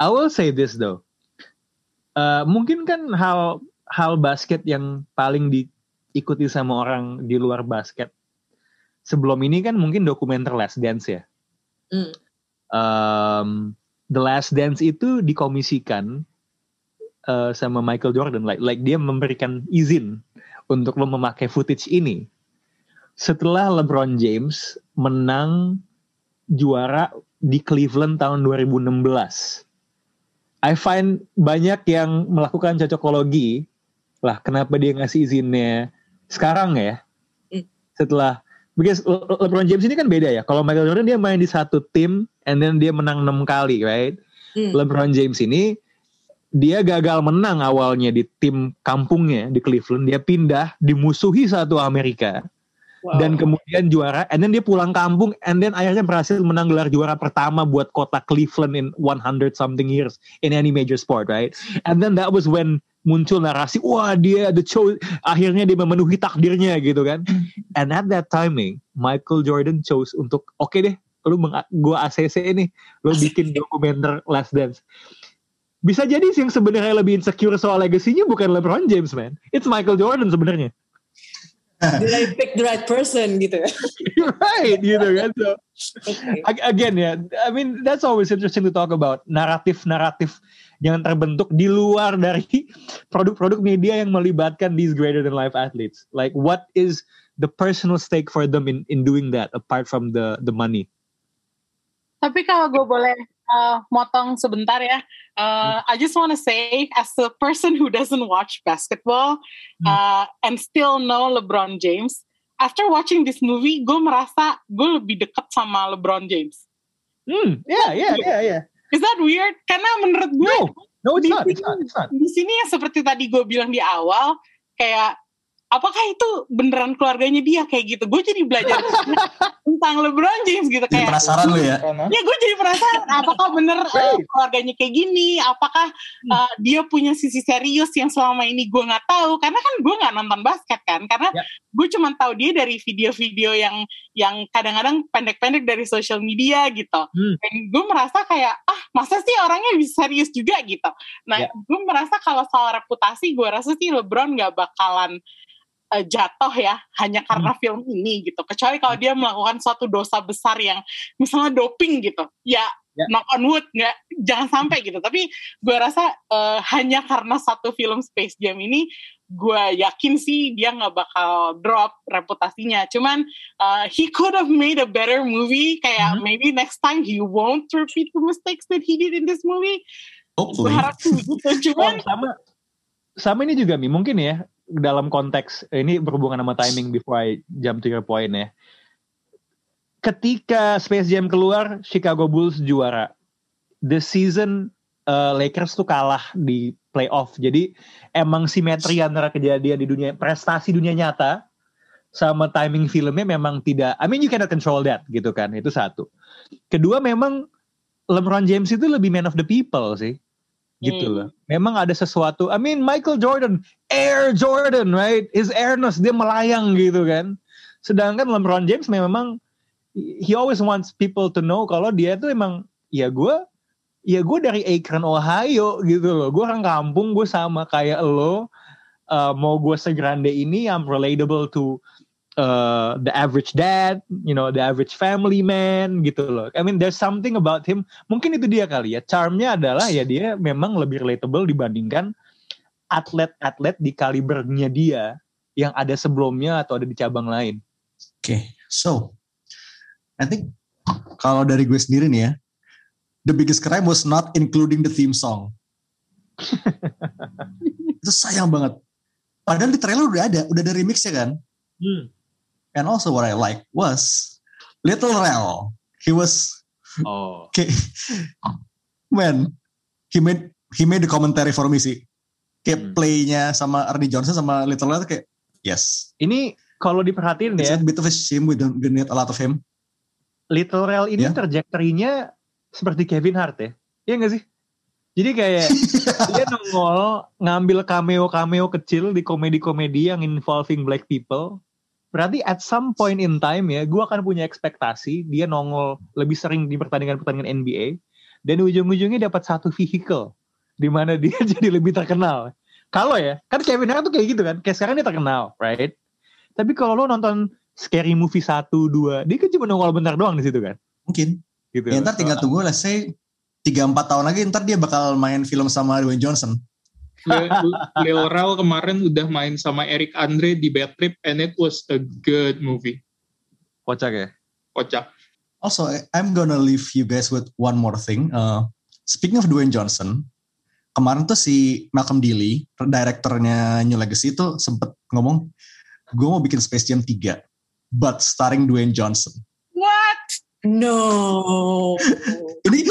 I will say this though, Uh, mungkin kan hal hal basket yang paling diikuti sama orang di luar basket sebelum ini kan mungkin dokumenter Last Dance ya. Hmm. Um, The Last Dance itu dikomisikan uh, sama Michael Jordan, like like dia memberikan izin untuk lo memakai footage ini. Setelah LeBron James menang juara di Cleveland tahun 2016. I find banyak yang melakukan cocokologi lah kenapa dia ngasih izinnya sekarang ya. Hmm. Setelah because Le- Le- LeBron James ini kan beda ya. Kalau Michael Jordan dia main di satu tim and then dia menang 6 kali, right? Hmm. LeBron James ini dia gagal menang awalnya di tim kampungnya di Cleveland, dia pindah dimusuhi satu Amerika Wow. dan kemudian juara and then dia pulang kampung and then akhirnya berhasil menang gelar juara pertama buat kota Cleveland in 100 something years in any major sport right? And then that was when muncul narasi wah dia the cho akhirnya dia memenuhi takdirnya gitu kan. And at that timing Michael Jordan chose untuk oke deh lu meng gua ACC ini lu bikin dokumenter Last Dance. Bisa jadi sih yang sebenarnya lebih insecure soal legasinya bukan LeBron James man. It's Michael Jordan sebenarnya Did I pick the right person gitu ya? right gitu kan so Okay. ag- again ya I mean that's always interesting to talk about naratif-naratif yang terbentuk di luar dari produk-produk media yang melibatkan these greater than life athletes like what is the personal stake for them in in doing that apart from the the money Tapi kalau gue boleh uh, motong sebentar ya, uh, I just want to say, as a person who doesn't watch basketball uh, and still know LeBron James, after watching this movie, gue merasa gue lebih dekat sama LeBron James. hmm yeah yeah yeah yeah Is that weird? Karena menurut gue no no it's di not it's sini- not it's not di sini yang seperti tadi gue bilang di awal, kayak apakah itu beneran keluarganya dia kayak gitu? Gue jadi belajar tentang LeBron James gitu Jadi kayak. penasaran lu ya. Ya gue jadi penasaran apakah bener uh, keluarganya kayak gini, apakah uh, dia punya sisi serius yang selama ini gue nggak tahu karena kan gue nggak nonton basket kan karena Ya. gue cuma tahu dia dari video-video yang yang kadang-kadang pendek-pendek dari social media gitu Hmm. dan gue merasa kayak ah masa sih orangnya bisa serius juga gitu nah Ya. gue merasa kalau soal reputasi gue rasa sih LeBron nggak bakalan eh, jatuh ya hanya karena film ini gitu. Kecuali kalau dia melakukan suatu dosa besar yang misalnya doping gitu. Ya Ya. knock on wood nggak jangan sampai gitu. Tapi gue rasa eh, hanya karena satu film Space Jam ini gue yakin sih dia nggak bakal drop reputasinya. Cuman uh, he could have made a better movie. Kayak Mhm. maybe next time he won't repeat the mistakes that he did in this movie. Gue Hopefully. harap sih gitu. Cuman Oh, sama sama ini juga mi mungkin ya dalam konteks ini berhubungan sama timing before I jump to your point ya. Ketika Space Jam keluar, Chicago Bulls juara. The season uh, Lakers tuh kalah di playoff. Jadi emang simetri antara kejadian di dunia prestasi dunia nyata sama timing filmnya memang tidak. I mean you cannot control that gitu kan. Itu satu. Kedua memang LeBron James itu lebih man of the people sih gitu Hmm. loh. Memang ada sesuatu. I mean Michael Jordan, Air Jordan, right? His airness dia melayang gitu kan. Sedangkan LeBron James memang he always wants people to know kalau dia tuh emang ya gue ya gue dari Akron Ohio gitu loh. Gue orang kampung, gue sama kayak lo. Uh, mau gue segrande ini, I'm relatable to uh, the average dad, you know, the average family man gitu loh. I mean, there's something about him. Mungkin itu dia kali ya. Charmnya adalah ya dia memang lebih relatable dibandingkan atlet-atlet di kalibernya dia yang ada sebelumnya atau ada di cabang lain. Oke, so I think kalau dari gue sendiri nih ya, the biggest crime was not including the theme song. itu sayang banget. Padahal di trailer udah ada, udah ada remixnya kan. Hmm. And also what I like was Little Rel. He was Oh. kayak man, he made he made the commentary for me sih. Kayak Hmm. playnya sama Ernie Johnson sama Little Rel kayak yes. Ini kalau diperhatiin It's ya, a bit of a shame we don't need a lot of him. Little Rel ini Ya. trajektorinya seperti Kevin Hart ya. Iya gak sih? Jadi kayak dia nongol ngambil cameo-cameo kecil di komedi-komedi yang involving black people. Berarti at some point in time ya, gue akan punya ekspektasi dia nongol lebih sering di pertandingan-pertandingan NBA dan ujung-ujungnya dapat satu vehicle di mana dia jadi lebih terkenal. Kalau ya, kan Kevin Hart tuh kayak gitu kan, kayak sekarang dia terkenal, right? Tapi kalau lo nonton Scary Movie 1, 2, dia kan cuma nongol bentar doang di situ kan. Mungkin. Gitu. Ya ntar tinggal tunggu lah saya tiga empat tahun lagi ntar dia bakal main film sama Dwayne Johnson. Lil Rel kemarin udah main sama Eric Andre di Bad Trip and it was a good movie. Kocak ya. Kocak. Also, I'm gonna leave you guys with one more thing. Uh, speaking of Dwayne Johnson, kemarin tuh si Malcolm Dealey, direkturnya New Legacy itu sempet ngomong, gue mau bikin Space Jam 3, but starring Dwayne Johnson. What? No. Ini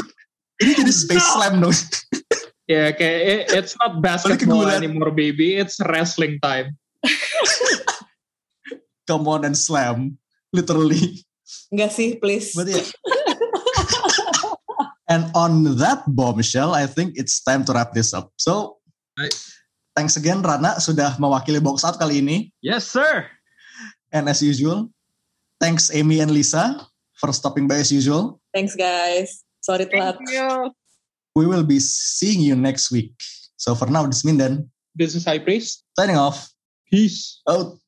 ini jadi Space Slam dong. Ya kayak it- it's not basketball anymore baby, it's wrestling time. Come on and slam, literally. Enggak sih, please. But yeah. and on that bombshell, I think it's time to wrap this up. So, thanks again Rana sudah mewakili box out kali ini. Yes, sir. And as usual, thanks Amy and Lisa for stopping by as usual. Thanks guys. Sorry telat. Thank you. We will be seeing you next week. So for now, this is Minden This is High Priest. signing off. Peace. Out.